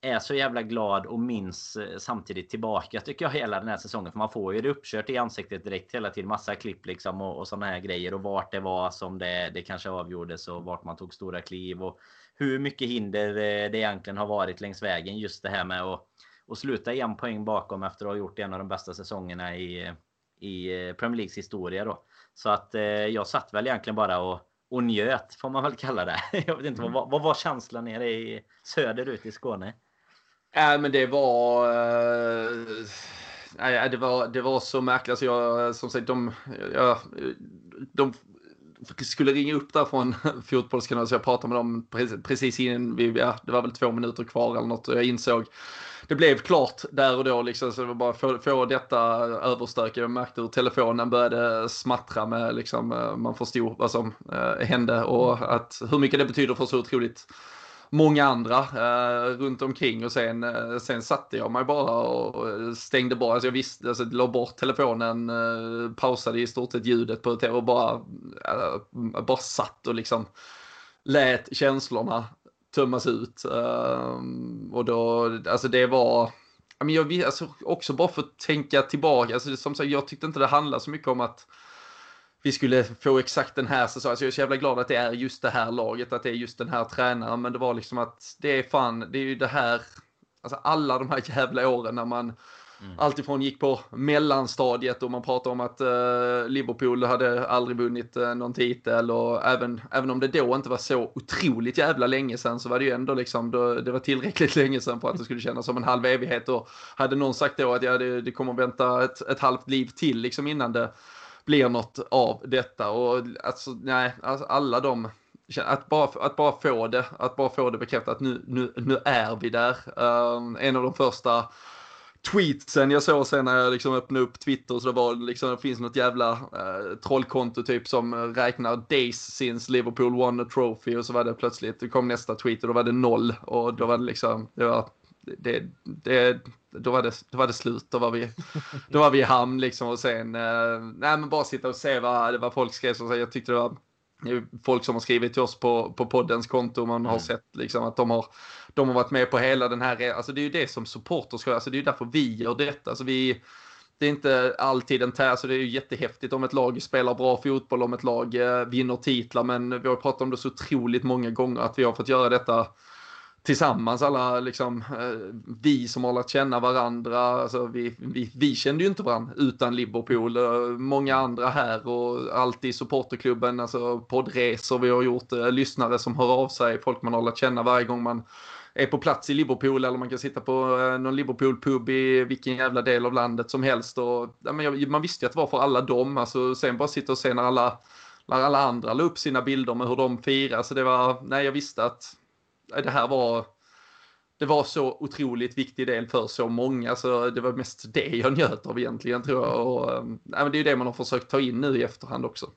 är så jävla glad och minns eh, samtidigt tillbaka tycker jag hela den här säsongen. För man får ju det uppkört i ansiktet direkt hela tiden. Massa klipp liksom och, och sådana här grejer. Och vart det var som det, det kanske avgjordes och vart man tog stora kliv. Och hur mycket hinder eh, det egentligen har varit längs vägen. Just det här med att, att sluta en poäng bakom efter att ha gjort en av de bästa säsongerna i, i eh, Premier Leagues historia då. Så att jag satt väl egentligen bara och och njöt får man väl kalla det. Jag vet inte vad, vad var känslan nere i söderut i Skåne? Ja, men det var... Eh, nej, det var, det var så märkligt. Alltså jag, som sagt, de, jag, de skulle ringa upp där från fotbollskanalen så jag pratade med dem precis innan vi, ja, det var väl två minuter kvar eller något och jag insåg det blev klart där och då liksom så det var bara få, få detta överstökat. Jag märkte hur telefonen började smattra med liksom eh, man förstod vad som eh, hände och att hur mycket det betyder för så otroligt många andra eh, runt omkring. Och sen, eh, sen satte jag mig bara och eh, stängde bara, alltså jag visste, alltså la bort telefonen, eh, pausade i stort sett ljudet på tv och bara, eh, bara satt och liksom lät känslorna tömmas ut. Eh, och då, alltså det var, jag, alltså också bara för att tänka tillbaka, alltså som sagt, jag tyckte inte det handlade så mycket om att vi skulle få exakt den här säsongen. Alltså jag är så jävla glad att det är just det här laget, att det är just den här tränaren. Men det var liksom att det är fan, det är ju det här, alltså alla de här jävla åren när man mm. alltifrån gick på mellanstadiet och man pratade om att uh, Liverpool hade aldrig vunnit uh, någon titel och även, även om det då inte var så otroligt jävla länge sedan så var det ju ändå liksom, då, det var tillräckligt länge sedan för att det skulle kännas som en halv evighet och hade någon sagt då att ja, det, det kommer att vänta ett, ett halvt liv till liksom innan det blir något av detta. Och alltså, nej, alltså alla de att bara, att bara få det, att bara få det bekräftat nu, nu, nu är vi där. Um, en av de första tweetsen jag såg sen när jag liksom öppnade upp Twitter så det var liksom, det finns något jävla uh, trollkonto typ som räknar days since Liverpool won a trophy och så var det plötsligt, det kom nästa tweet och då var det noll och då var det liksom, det var det, det, då, var det, då var det slut. Då var vi, då var vi i hamn liksom och sen, eh, nej men bara sitta och se vad, vad folk skrev. Så jag tyckte det var folk som har skrivit till oss på, på poddens konto. Man har mm. sett liksom att de har, de har varit med på hela den här, alltså det är ju det som supporters ska, alltså det är ju därför vi gör detta. Alltså vi, det är inte alltid en tär, så det är ju jättehäftigt om ett lag spelar bra fotboll, om ett lag eh, vinner titlar, men vi har pratat om det så otroligt många gånger att vi har fått göra detta tillsammans alla liksom, eh, vi som har lärt känna varandra, alltså vi, vi, vi kände ju inte varandra utan Liverpool, eh, många andra här och alltid supporterklubben, alltså poddresor vi har gjort, eh, lyssnare som hör av sig, folk man har lärt känna varje gång man är på plats i Liverpool eller man kan sitta på eh, någon Liverpool-pub i vilken jävla del av landet som helst. Och, ja, men man visste ju att det var för alla dem. Alltså, sen bara sitta och se när alla, när alla andra la upp sina bilder med hur de firar. Så det var, nej jag visste att det här var det var så otroligt viktig del för så många så det var mest det jag njöt av egentligen tror jag. Och, äh, det är ju det man har försökt ta in nu i efterhand också.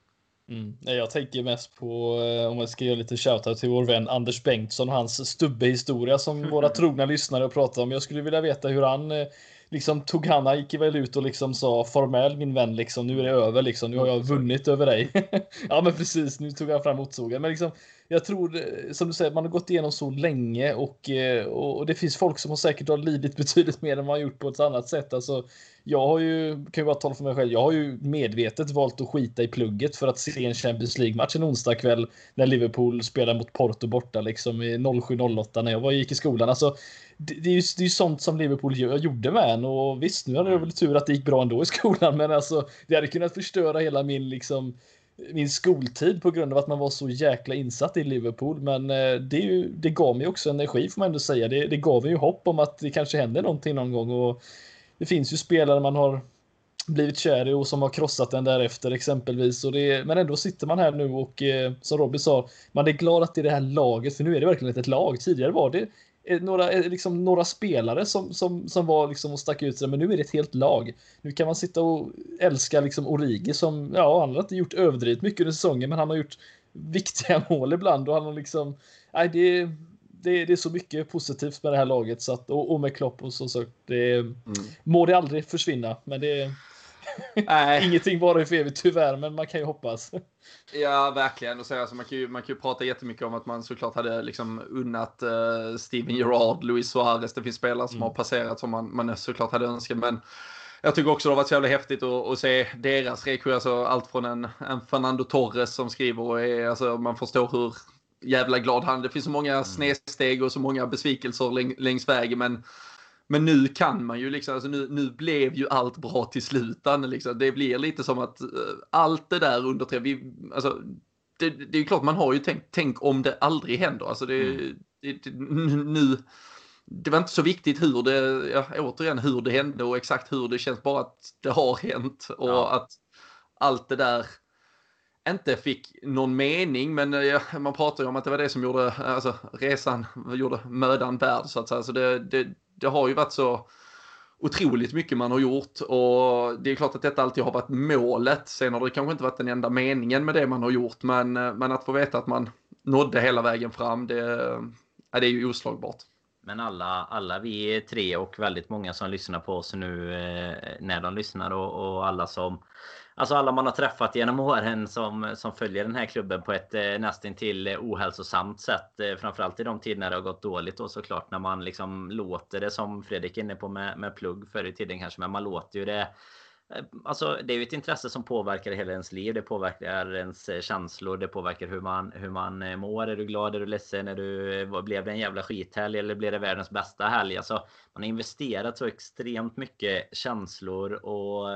Mm. Jag tänker mest på, eh, om jag ska göra lite shoutout till vår vän Anders Bengtsson och hans stubbehistoria som våra trogna lyssnare pratar om. Jag skulle vilja veta hur han eh, liksom tog han, han gick väl ut och liksom sa farväl min vän liksom, nu är det över liksom, nu har jag vunnit över dig. ja men precis, nu tog han fram motorsågen. Men liksom, jag tror, eh, som du säger, man har gått igenom så länge och, eh, och det finns folk som har säkert har lidit betydligt mer än man har gjort på ett annat sätt. Alltså, jag har ju, kan ju bara tala för mig själv, jag har ju medvetet valt att skita i plugget för att se en Champions League-match en onsdag kväll när Liverpool spelar mot Porto borta liksom i 07-08 när jag var, gick i skolan. Alltså, det, det, är ju, det är ju sånt som Liverpool gjorde med en och visst, nu hade jag väl tur att det gick bra ändå i skolan, men alltså det hade kunnat förstöra hela min liksom min skoltid på grund av att man var så jäkla insatt i Liverpool. Men eh, det, ju, det gav mig också energi får man ändå säga. Det, det gav mig ju hopp om att det kanske händer någonting någon gång. Och det finns ju spelare man har blivit kär i och som har krossat den därefter exempelvis. Och det, men ändå sitter man här nu och eh, som Robin sa, man är glad att det är det här laget, för nu är det verkligen ett lag. Tidigare var det några, eh, liksom, några spelare som, som, som var liksom och stack ut sig, men nu är det ett helt lag. Nu kan man sitta och älska liksom Origi som, ja, han har inte gjort överdrivet mycket under säsongen, men han har gjort viktiga mål ibland och han har liksom, nej, det, det, det är så mycket positivt med det här laget så att, och, och med Klopp och så, så det mm. må det aldrig försvinna, men det Nej. Ingenting bara är för evigt tyvärr, men man kan ju hoppas. Ja, verkligen. Och så, alltså, man, kan ju, man kan ju prata jättemycket om att man såklart hade liksom unnat uh, Steven Gerrard, Luis Suarez. Det finns spelare som mm. har passerat som man, man såklart hade önskat. Men jag tycker också det har varit så jävla häftigt att, att se deras reaktion. Alltså, allt från en, en Fernando Torres som skriver och är, alltså, man förstår hur jävla glad han Det finns så många mm. snedsteg och så många besvikelser läng, längs vägen. Men men nu kan man ju liksom, alltså nu, nu blev ju allt bra till slut. Liksom. Det blir lite som att uh, allt det där under tre, vi, alltså, det, det, är klart man har ju tänkt, tänk om det aldrig händer. Alltså det, mm. det, det, nu, det var inte så viktigt hur det, ja, återigen hur det hände och exakt hur det känns, bara att det har hänt och ja. att allt det där inte fick någon mening, men ja, man pratar ju om att det var det som gjorde alltså, resan, gjorde mödan värd så att säga. Så det, det, det har ju varit så otroligt mycket man har gjort och det är klart att detta alltid har varit målet. Sen har det kanske inte varit den enda meningen med det man har gjort, men, eh, men att få veta att man nådde hela vägen fram, det, ja, det är ju oslagbart. Men alla, alla vi tre och väldigt många som lyssnar på oss nu eh, när de lyssnar och, och alla som Alltså alla man har träffat genom åren som, som följer den här klubben på ett eh, nästintill eh, ohälsosamt sätt. Eh, framförallt i de tider när det har gått dåligt och såklart när man liksom låter det som Fredrik är inne på med, med plugg förr i tiden kanske. Men man låter ju det Eh, alltså, det är ju ett intresse som påverkar hela ens liv. Det påverkar ens eh, känslor. Det påverkar hur man, hur man eh, mår. Är du glad? Är du ledsen? Är du, blev det en jävla skithelg? Eller blev det världens bästa helg? Alltså, man har investerat så extremt mycket känslor och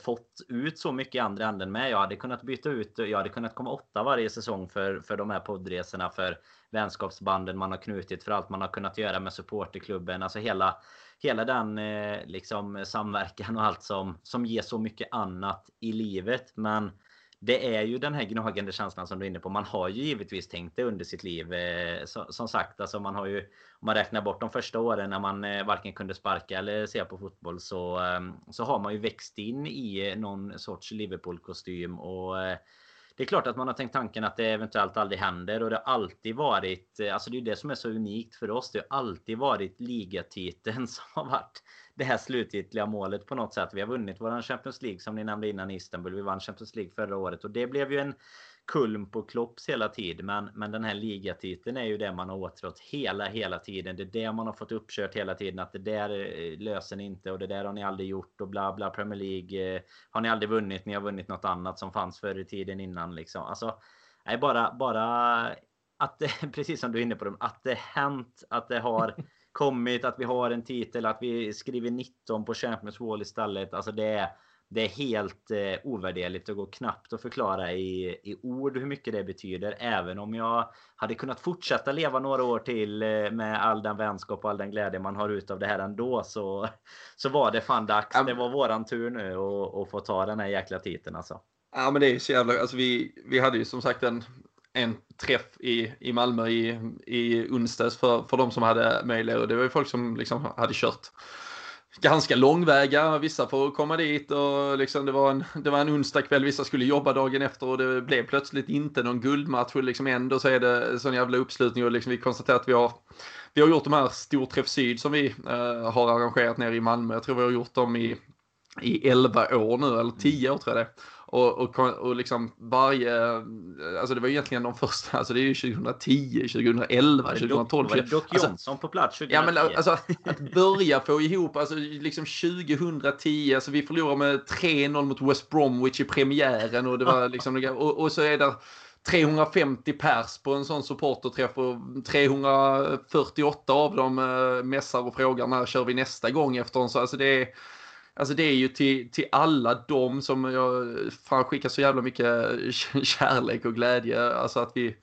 fått ut så mycket i andra änden med. Jag hade kunnat byta ut. Jag hade kunnat komma åtta varje säsong för, för de här poddresorna. För vänskapsbanden man har knutit. För allt man har kunnat göra med supporterklubben. Alltså hela hela den eh, liksom samverkan och allt som, som ger så mycket annat i livet. Men det är ju den här gnagande känslan som du är inne på. Man har ju givetvis tänkt det under sitt liv. Eh, som sagt, alltså man har ju om man räknar bort de första åren när man eh, varken kunde sparka eller se på fotboll så, så har man ju växt in i någon sorts Liverpool-kostym och det är klart att man har tänkt tanken att det eventuellt aldrig händer och det har alltid varit, eh, alltså det är det som är så unikt för oss. Det har alltid varit ligatiteln som har varit det här slutgiltiga målet på något sätt. Vi har vunnit våran Champions League som ni nämnde innan i Istanbul. Vi vann Champions League förra året och det blev ju en kulm på Klopps hela tiden. Men, men den här ligatiteln är ju det man har åtrått hela, hela tiden. Det är det man har fått uppkört hela tiden. Att det där eh, löser ni inte och det där har ni aldrig gjort och bla bla. Premier League eh, har ni aldrig vunnit. Ni har vunnit något annat som fanns förr i tiden innan liksom. Alltså, nej, bara, bara att det, precis som du är inne på, att det hänt, att det har kommit, att vi har en titel, att vi skriver 19 på Champions Wall istället. Alltså det är det är helt eh, ovärderligt och går knappt att förklara i, i ord hur mycket det betyder. Även om jag hade kunnat fortsätta leva några år till eh, med all den vänskap och all den glädje man har utav det här ändå. Så, så var det fan dags. Det var våran tur nu att få ta den här jäkla titeln alltså. Ja men det är så jävla, alltså vi, vi hade ju som sagt en, en träff i, i Malmö i, i onsdags för, för de som hade möjlighet och det var ju folk som liksom hade kört ganska långväga. Vissa får komma dit och liksom det var en, det var en onsdag kväll. Vissa skulle jobba dagen efter och det blev plötsligt inte någon guldmatch. Och liksom ändå så är det sån jävla uppslutning och liksom vi konstaterar att vi har vi har gjort de här Storträff Syd som vi uh, har arrangerat nere i Malmö. Jag tror vi har gjort dem i, i 11 år nu, eller 10 år tror jag det och, och, och liksom varje, alltså det var egentligen de första, alltså det är ju 2010, 2011, 2012. Var det Doc alltså, Johnson på plats 2010? Ja men alltså att börja få ihop, alltså liksom 2010, alltså vi förlorade med 3-0 mot West Bromwich i premiären och det var liksom, och, och så är det 350 pers på en sån supporterträff och 348 av dem äh, mässar och frågar när kör vi nästa gång efter en så, alltså det är Alltså det är ju till, till alla dem som jag fan skickar så jävla mycket kärlek och glädje. Alltså att vi,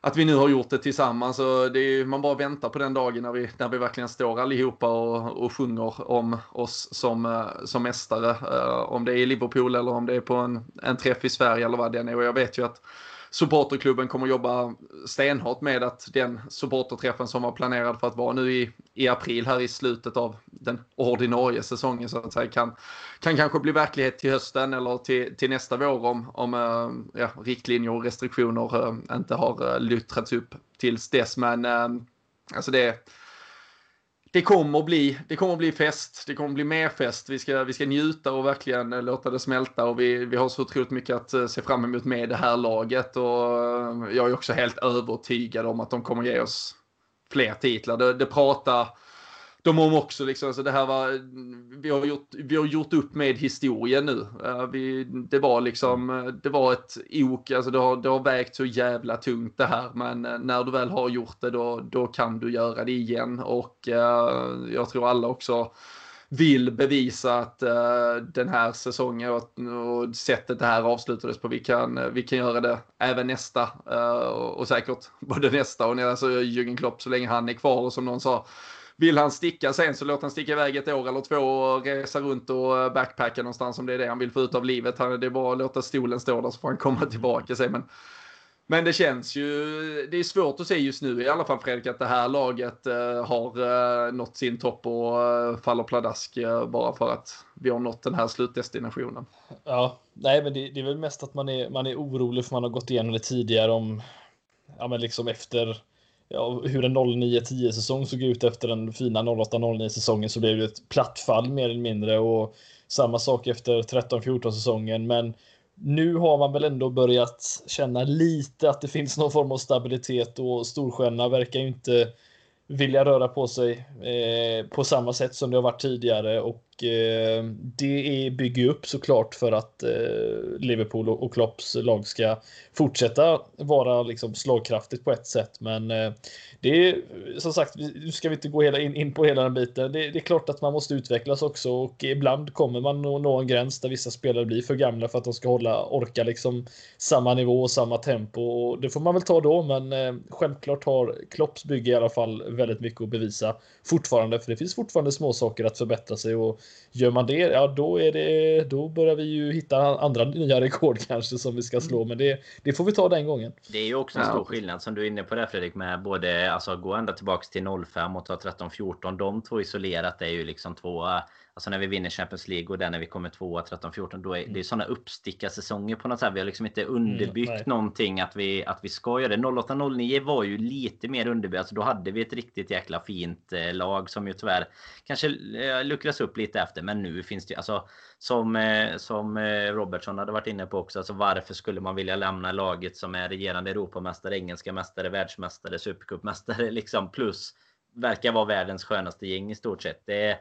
att vi nu har gjort det tillsammans. Och det är, man bara väntar på den dagen när vi, när vi verkligen står allihopa och, och sjunger om oss som, eh, som mästare. Uh, om det är i Liverpool eller om det är på en, en träff i Sverige eller vad det är. Och jag vet ju att supporterklubben kommer jobba stenhårt med att den supporterträffen som var planerad för att vara nu i, i april här i slutet av den ordinarie säsongen så att säga kan, kan kanske bli verklighet till hösten eller till, till nästa vår om, om eh, ja, riktlinjer och restriktioner eh, inte har eh, luttrats upp tills dess. Men alltså det det kommer, bli, det kommer bli fest, det kommer bli mer fest. Vi ska, vi ska njuta och verkligen låta det smälta och vi, vi har så otroligt mycket att eh, se fram emot med det här laget och eh, jag är också helt övertygad om att de kommer ge oss fler titlar. Det, det pratar de om också liksom, så det här var, vi har gjort, vi har gjort upp med historien nu. Eh, vi, det var liksom, eh, det var ett ok, alltså det har, det har vägt så jävla tungt det här, men eh, när du väl har gjort det då, då kan du göra det igen och jag tror alla också vill bevisa att uh, den här säsongen och, och sättet det här avslutades på, vi kan, vi kan göra det även nästa uh, och säkert både nästa och nästa, alltså Jürgen Klopp så länge han är kvar och som någon sa vill han sticka sen så låt han sticka iväg ett år eller två och resa runt och eh, backpacka någonstans om det är det han vill få ut av livet. Det är bara att låta stolen stå där så får han komma tillbaka sen. Men, men det känns ju, det är svårt att se just nu i alla fall Fredrik att det här laget eh, har eh, nått sin topp och faller pladask bara för att vi har nått den här slutdestinationen. Ja, nej men det, det är väl mest att man är, man är orolig för man har gått igenom det tidigare om, ja men liksom efter ja, hur en 09-10 säsong såg ut efter den fina 08-09 säsongen så blev det ett platt fall mer eller mindre och samma sak efter 13-14 säsongen. Men nu har man väl ändå börjat känna lite att det finns någon form av stabilitet och Storstjärnorna verkar ju inte vilja röra på sig eh, på samma sätt som det har varit tidigare och Eh, det bygger upp såklart för att eh, Liverpool och, Klopps lag ska fortsätta vara liksom slagkraftigt på ett sätt. Men eh, det är som sagt, nu ska vi inte gå hela in, in på hela den biten. Det, det, är klart att man måste utvecklas också och ibland kommer man nå, nå en gräns där vissa spelare blir för gamla för att de ska hålla, orka liksom samma nivå och samma tempo. Och det får man väl ta då, men självklart har Klopps bygge i alla fall väldigt mycket att bevisa fortfarande, för det finns fortfarande små saker att förbättra sig och gör man det, ja då är det, då börjar vi ju hitta andra nya rekord kanske som vi ska slå, men det, det får vi ta den gången. Det är ju också en stor skillnad som du är inne på där Fredrik med både alltså gå ända tillbaks till 05 och ta 13-14. De två isolerat är ju liksom två Alltså när vi vinner Champions League och där när vi kommer tvåa 13-14 då är mm. det är sådana uppstickarsäsonger på något sätt. Vi har liksom inte underbyggt mm, någonting att vi, att vi ska göra det. 08-09 var ju lite mer underbyggt. Alltså då hade vi ett riktigt jäkla fint eh, lag som ju tyvärr kanske eh, luckras upp lite efter. Men nu finns det alltså som, eh, som eh, Robertson hade varit inne på också. Alltså varför skulle man vilja lämna laget som är regerande Europamästare, engelska mästare, världsmästare, supercupmästare liksom plus verkar vara världens skönaste gäng i stort sett. Det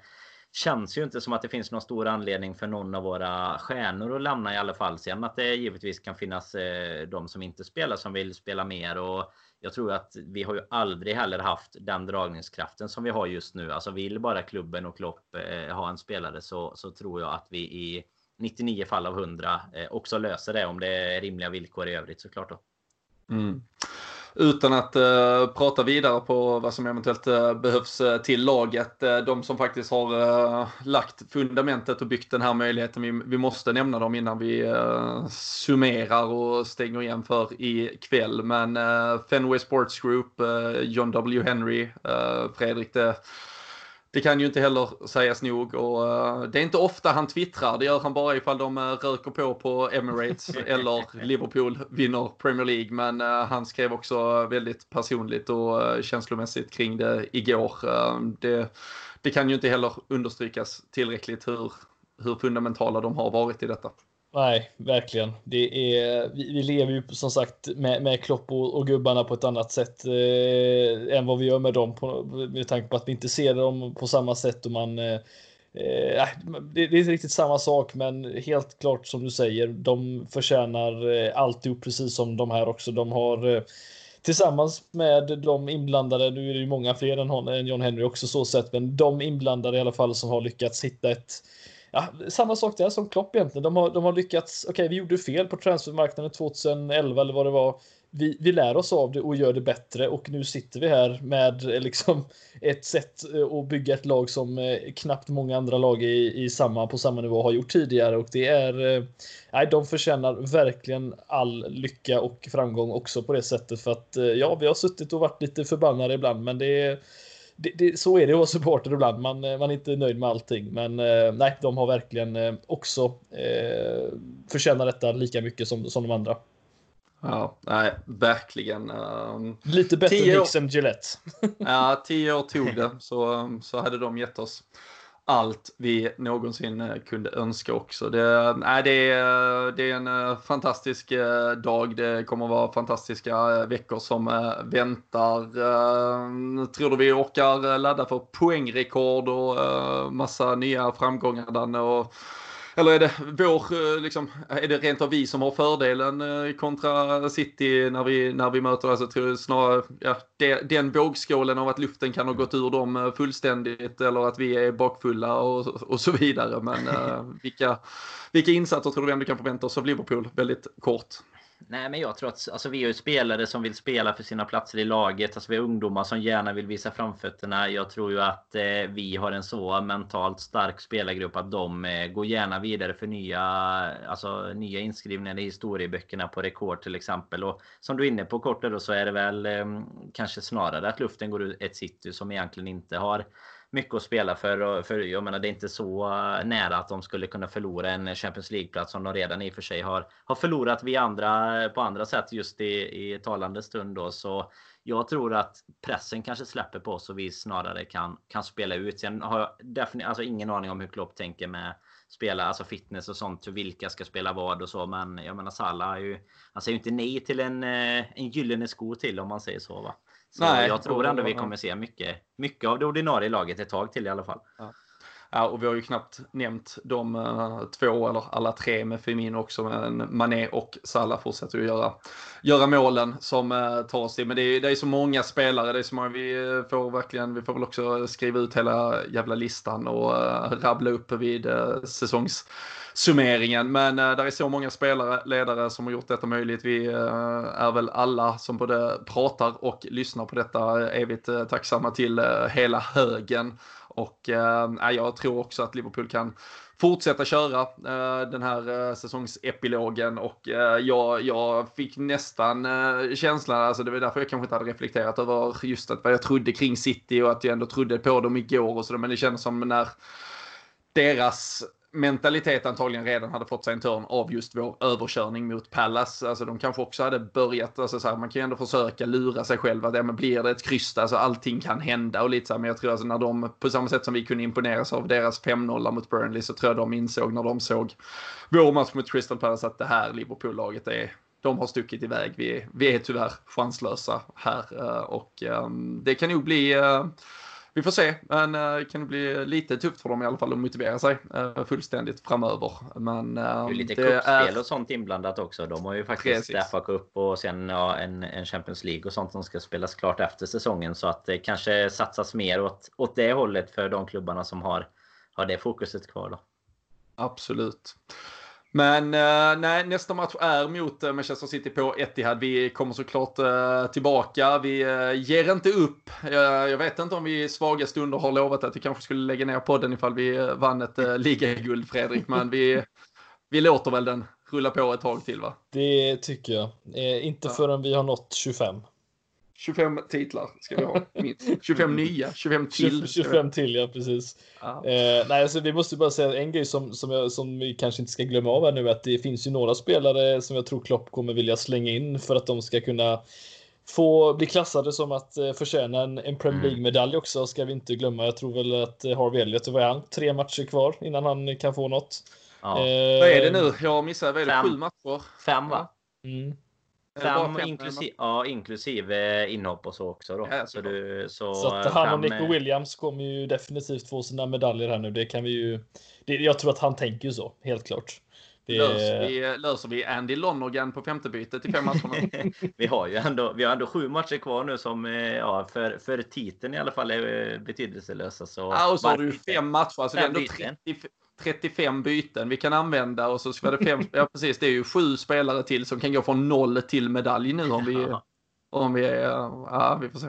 känns ju inte som att det finns någon stor anledning för någon av våra stjärnor att lämna i alla fall. Sen att det givetvis kan finnas eh, de som inte spelar som vill spela mer och jag tror att vi har ju aldrig heller haft den dragningskraften som vi har just nu. Alltså vill bara klubben och Klopp eh, ha en spelare så, så tror jag att vi i 99 fall av 100 eh, också löser det om det är rimliga villkor i övrigt såklart. Då. Mm utan att uh, prata vidare på vad som eventuellt uh, behövs uh, till laget. de som faktiskt har lagt fundamentet och byggt den här möjligheten, vi, vi måste nämna dem innan vi summerar och stänger igen för ikväll. Men Fenway Sports Group, John W. Henry, Fredrik, det det kan ju inte heller sägas nog och uh, det är inte ofta han twittrar. Det gör han bara ifall de uh, röker på på Emirates eller Liverpool vinner Premier League. Men uh, han skrev också väldigt personligt och känslomässigt kring det igår. det, det kan ju inte heller understrykas tillräckligt hur, hur fundamentala de har varit i detta. Nej, verkligen. Det är, vi, vi lever ju som sagt med, med Klopp och, och gubbarna på ett annat sätt eh, än vad vi gör med dem på, med tanke på att vi inte ser dem på samma sätt och man eh, eh, det, det, är inte riktigt samma sak, men helt klart som du säger, de förtjänar eh, alltihop precis som de här också. De har eh, tillsammans med de inblandade, nu är det ju många fler än, än John Henry också så sett, men de inblandade i alla fall som har lyckats hitta ett Ja, samma sak där som Klopp egentligen. De har, de har lyckats. Okej, okay, vi gjorde fel på transfermarknaden 2011 eller vad det var. Vi, vi lär oss av det och gör det bättre och nu sitter vi här med eh, liksom ett sätt eh, att bygga ett lag som eh, knappt många andra lag i, i samma, på samma nivå har gjort tidigare och det är nej, de förtjänar verkligen all lycka och framgång också på det sättet för att ja, vi har suttit och varit lite förbannade ibland, men det är det, det, så är det att vara supporter ibland. Man, eh, man är inte nöjd med allting. Men eh, nej, de har verkligen eh, också eh, förtjänar detta lika mycket som, som de andra. Ja, nej, verkligen. Um, Lite bättre mix än Gillette. ja, tio år tog det, så, så hade de gett oss allt vi någonsin eh, kunde önska också. Det, nej, det, är, det är en eh, fantastisk dag. Det kommer att vara fantastiska veckor som väntar. Tror du vi orkar ladda för poängrekord och massa nya framgångar, Danne? Och eller är det vår, eh, liksom, är det rent av vi som har fördelen eh, kontra City när vi, när vi möter, alltså tror snarare, ja, det, den vågskålen av att luften kan ha gått ur dem eh, fullständigt eller att vi är bakfulla och, och så vidare. Men vilka, vilka insatser tror du vi ändå kan förvänta oss av Liverpool? Väldigt kort. Nej, men jag tror att alltså, vi har ju spelare som vill spela för sina platser i laget. Alltså, vi har ungdomar som gärna vill visa framfötterna. Jag tror ju att eh, vi har en så mentalt stark spelargrupp att de eh, går gärna vidare för nya, alltså, nya inskrivningar i historieböckerna på rekord till exempel. Och som du är inne på kort då så är det väl eh, kanske snarare att luften går ut ett city som egentligen inte har mycket att spela för. för jag menar, det är inte så eh, nära att de skulle kunna förlora en Champions League-plats som de redan i och för sig har, har förlorat vi andra på andra sätt just i, i talande stund. Då. Så jag tror att pressen kanske släpper på oss och vi snarare kan, kan spela ut. Sen har jag definitivt alltså ingen aning om hur Klopp tänker med spela, alltså fitness och sånt, vilka ska spela vad och så. Men jag menar Salah är ju, han säger ju inte nej till en, eh, en gyllene sko till om man säger så va. Så Nej, jag tror ändå vi kommer se mycket, mycket av det ordinarie laget ett tag till i alla fall. Ja. Ja, och vi har ju knappt nämnt de uh, två eller alla tre med Firmino också. Men Mané och Salah fortsätter ju göra, göra målen som uh, tar oss till. Men det är, det är så många spelare. Det är så många, vi eh, får verkligen, vi får väl också skriva ut hela jävla listan och uh, rabbla upp vid uh, säsongs summeringen. Men äh, där är så många spelare, ledare som har gjort detta möjligt. Vi äh, är väl alla som både pratar och lyssnar på detta evigt äh, tacksamma till hela högen. Och eh, jag tror också att Liverpool kan fortsätta köra eh, den här eh, säsongsepilogen. Och eh, jag, jag fick nästan eh, känslan, alltså det var därför jag kanske inte hade reflekterat över just att vad jag trodde kring City och att jag ändå trodde på dem igår och sådär, men det kändes som när deras mentalitet antagligen redan hade fått sig en törn av just vår överkörning mot Pallas. Alltså de kanske också hade börjat, alltså så här, man kan ju ändå försöka lura sig själv att ja, men blir det ett kryss, alltså allting kan hända och lite så här, men jag tror alltså när de, på samma sätt som vi kunde imponeras av deras 5-0 mot Burnley så tror jag de insåg när de såg vår match mot Crystal Palace att det här Liverpool-laget är de har stuckit iväg. Vi, vi är tyvärr chanslösa här eh, och um, det kan nog bli uh, vi får se, men det kan bli lite tufft för dem i alla fall att motivera sig fullständigt framöver. Men, det är lite det är... och sånt inblandat också. De har ju faktiskt FA Cup och sen ja, en, en, Champions League och sånt som ska spelas klart efter säsongen. Så att det kanske satsas mer åt, åt det hållet för de klubbarna som har, har det fokuset kvar. Då. Absolut. Men uh, nej, nästa match är mot uh, Manchester City på Etihad. Vi kommer såklart uh, tillbaka. Vi ger inte upp. jag vet inte om vi i svaga stunder har lovat att vi kanske skulle lägga ner podden ifall vi vann ett uh, ligaguld, Fredrik. Men vi, vi låter väl den rulla på ett tag till, va? Det tycker jag. inte förrän vi har nått 25. 25 titlar ska vi ha. Minst. 25 nya, 25 till. 25 till, ja precis. Ah. Eh, nej, alltså, vi måste bara säga en grej som, som, jag, som vi kanske inte ska glömma av här nu, att det finns ju några spelare som jag tror Klopp kommer vilja slänga in för att de ska kunna få bli klassade som att eh, förtjäna en, en Premier mm. League-medalj också, ska vi inte glömma. Jag tror väl att eh, Harvey Elliot, vad är han? Tre matcher kvar innan han kan få något. Ja. Eh, vad är det nu? Jag missade, vad är det? Fem. Sju matcher? Fem, va? Mm. Fem, inklusive, ja, inklusive inhopp och så också. Då. Ja, så, du, så, så att han och Nico Williams kommer ju definitivt få sina medaljer här nu. Det kan vi ju. Det, jag tror att han tänker ju så, helt klart. Det... Löser, vi, löser vi Andy Lonergan på femte bytet i fem matcher? vi har ju ändå, vi har ändå sju matcher kvar nu som eh, ja, för, för titeln i alla fall är eh, betydelselösa. Så ja, och så har du fem matcher. Alltså det är ändå 30, 35 byten vi kan använda och så ska det fem, ja precis, det är ju sju spelare till som kan gå från noll till medalj nu om vi, om vi är, ja vi får se.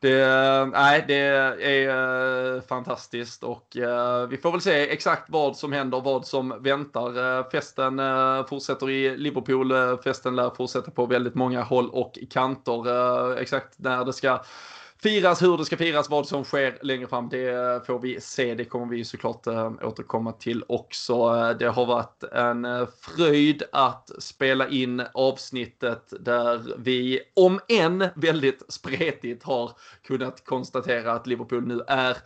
Det, nej, det är eh, fantastiskt och uh, vi får väl se exakt vad som händer, vad som väntar. Uh, festen fortsätter i Liverpool. festen lär fortsätta på väldigt många håll och kanter. exakt när det ska firas, hur det ska firas, vad som sker längre fram, det eh, får vi se. Det kommer vi såklart eh, återkomma till också. Eh, det har varit en fröjd att spela in avsnittet där vi, om än väldigt spretigt, har kunnat konstatera att Liverpool nu är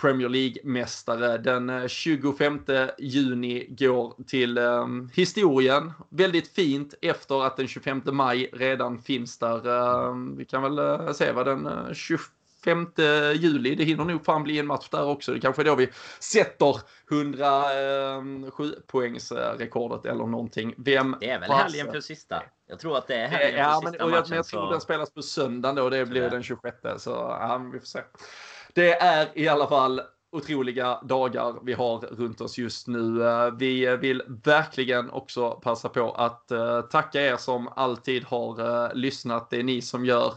Premier League-mästare. Den 25 eh, juni går till um, historien. Väldigt fint efter att den 25 maj redan finns där. Um, vi kan väl uh, se vad den uh, 25 juli, det hinner nog fan bli en match där också. Det kanske är då vi sätter 107 uh, poängsrekordet eller någonting. Vem det är väl helgen för sista? Jag tror att det är helgen ja, för sista men, matchen. Men jag tror så... den spelas på söndagen då, det blir den 26. Så ja, vi får se. Det är i alla fall otroliga dagar vi har runt oss just nu. Eh, vi vill verkligen också passa på att eh, tacka er som alltid har eh, lyssnat. Det är ni som gör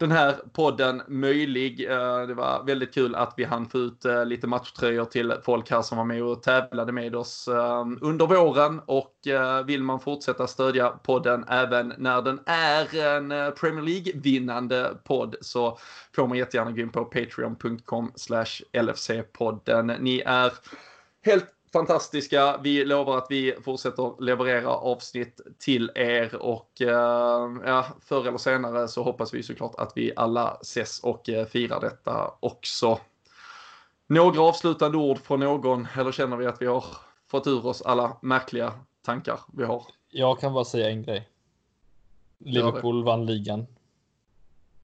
den här podden möjlig. Eh, det var väldigt kul att vi hann få ut eh, lite matchtröjor till folk här som var med och tävlade med oss eh, under våren. Och vill man fortsätta stödja podden även när den är en Premier League-vinnande podd så får man jättegärna gå in på patreon.com LFC-podden. Ni är helt fantastiska. Vi lovar att vi fortsätter leverera avsnitt till er och eh, ja, förr eller senare så hoppas vi såklart att vi alla ses och eh, firar detta också. Några avslutande ord från någon eller känner vi att vi har fått ur oss alla märkliga tankar vi har? Jag kan bara säga en grej. Liverpool vann ligan.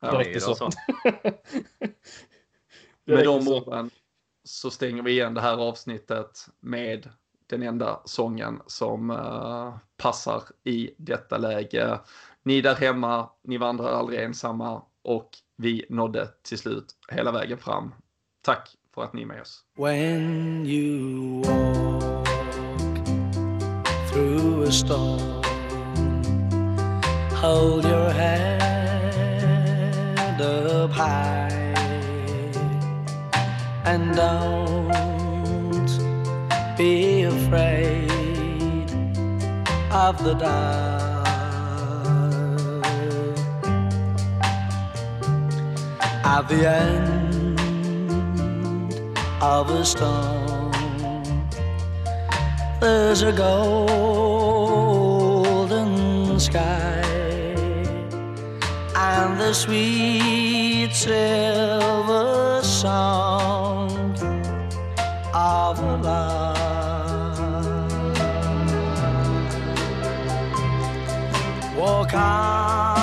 Det ja, räcker så. så. Med de orden så stänger vi igen det här avsnittet med den enda sången som uh, passar i detta läge. Ni där hemma, ni vandrar aldrig ensamma och vi nådde till slut hela vägen fram. Tack för att ni är med oss. When you walk through a storm Hold your head up high And don't be afraid of the dark. At the end of a storm, there's a golden sky and the sweet silver sound of love. Walk on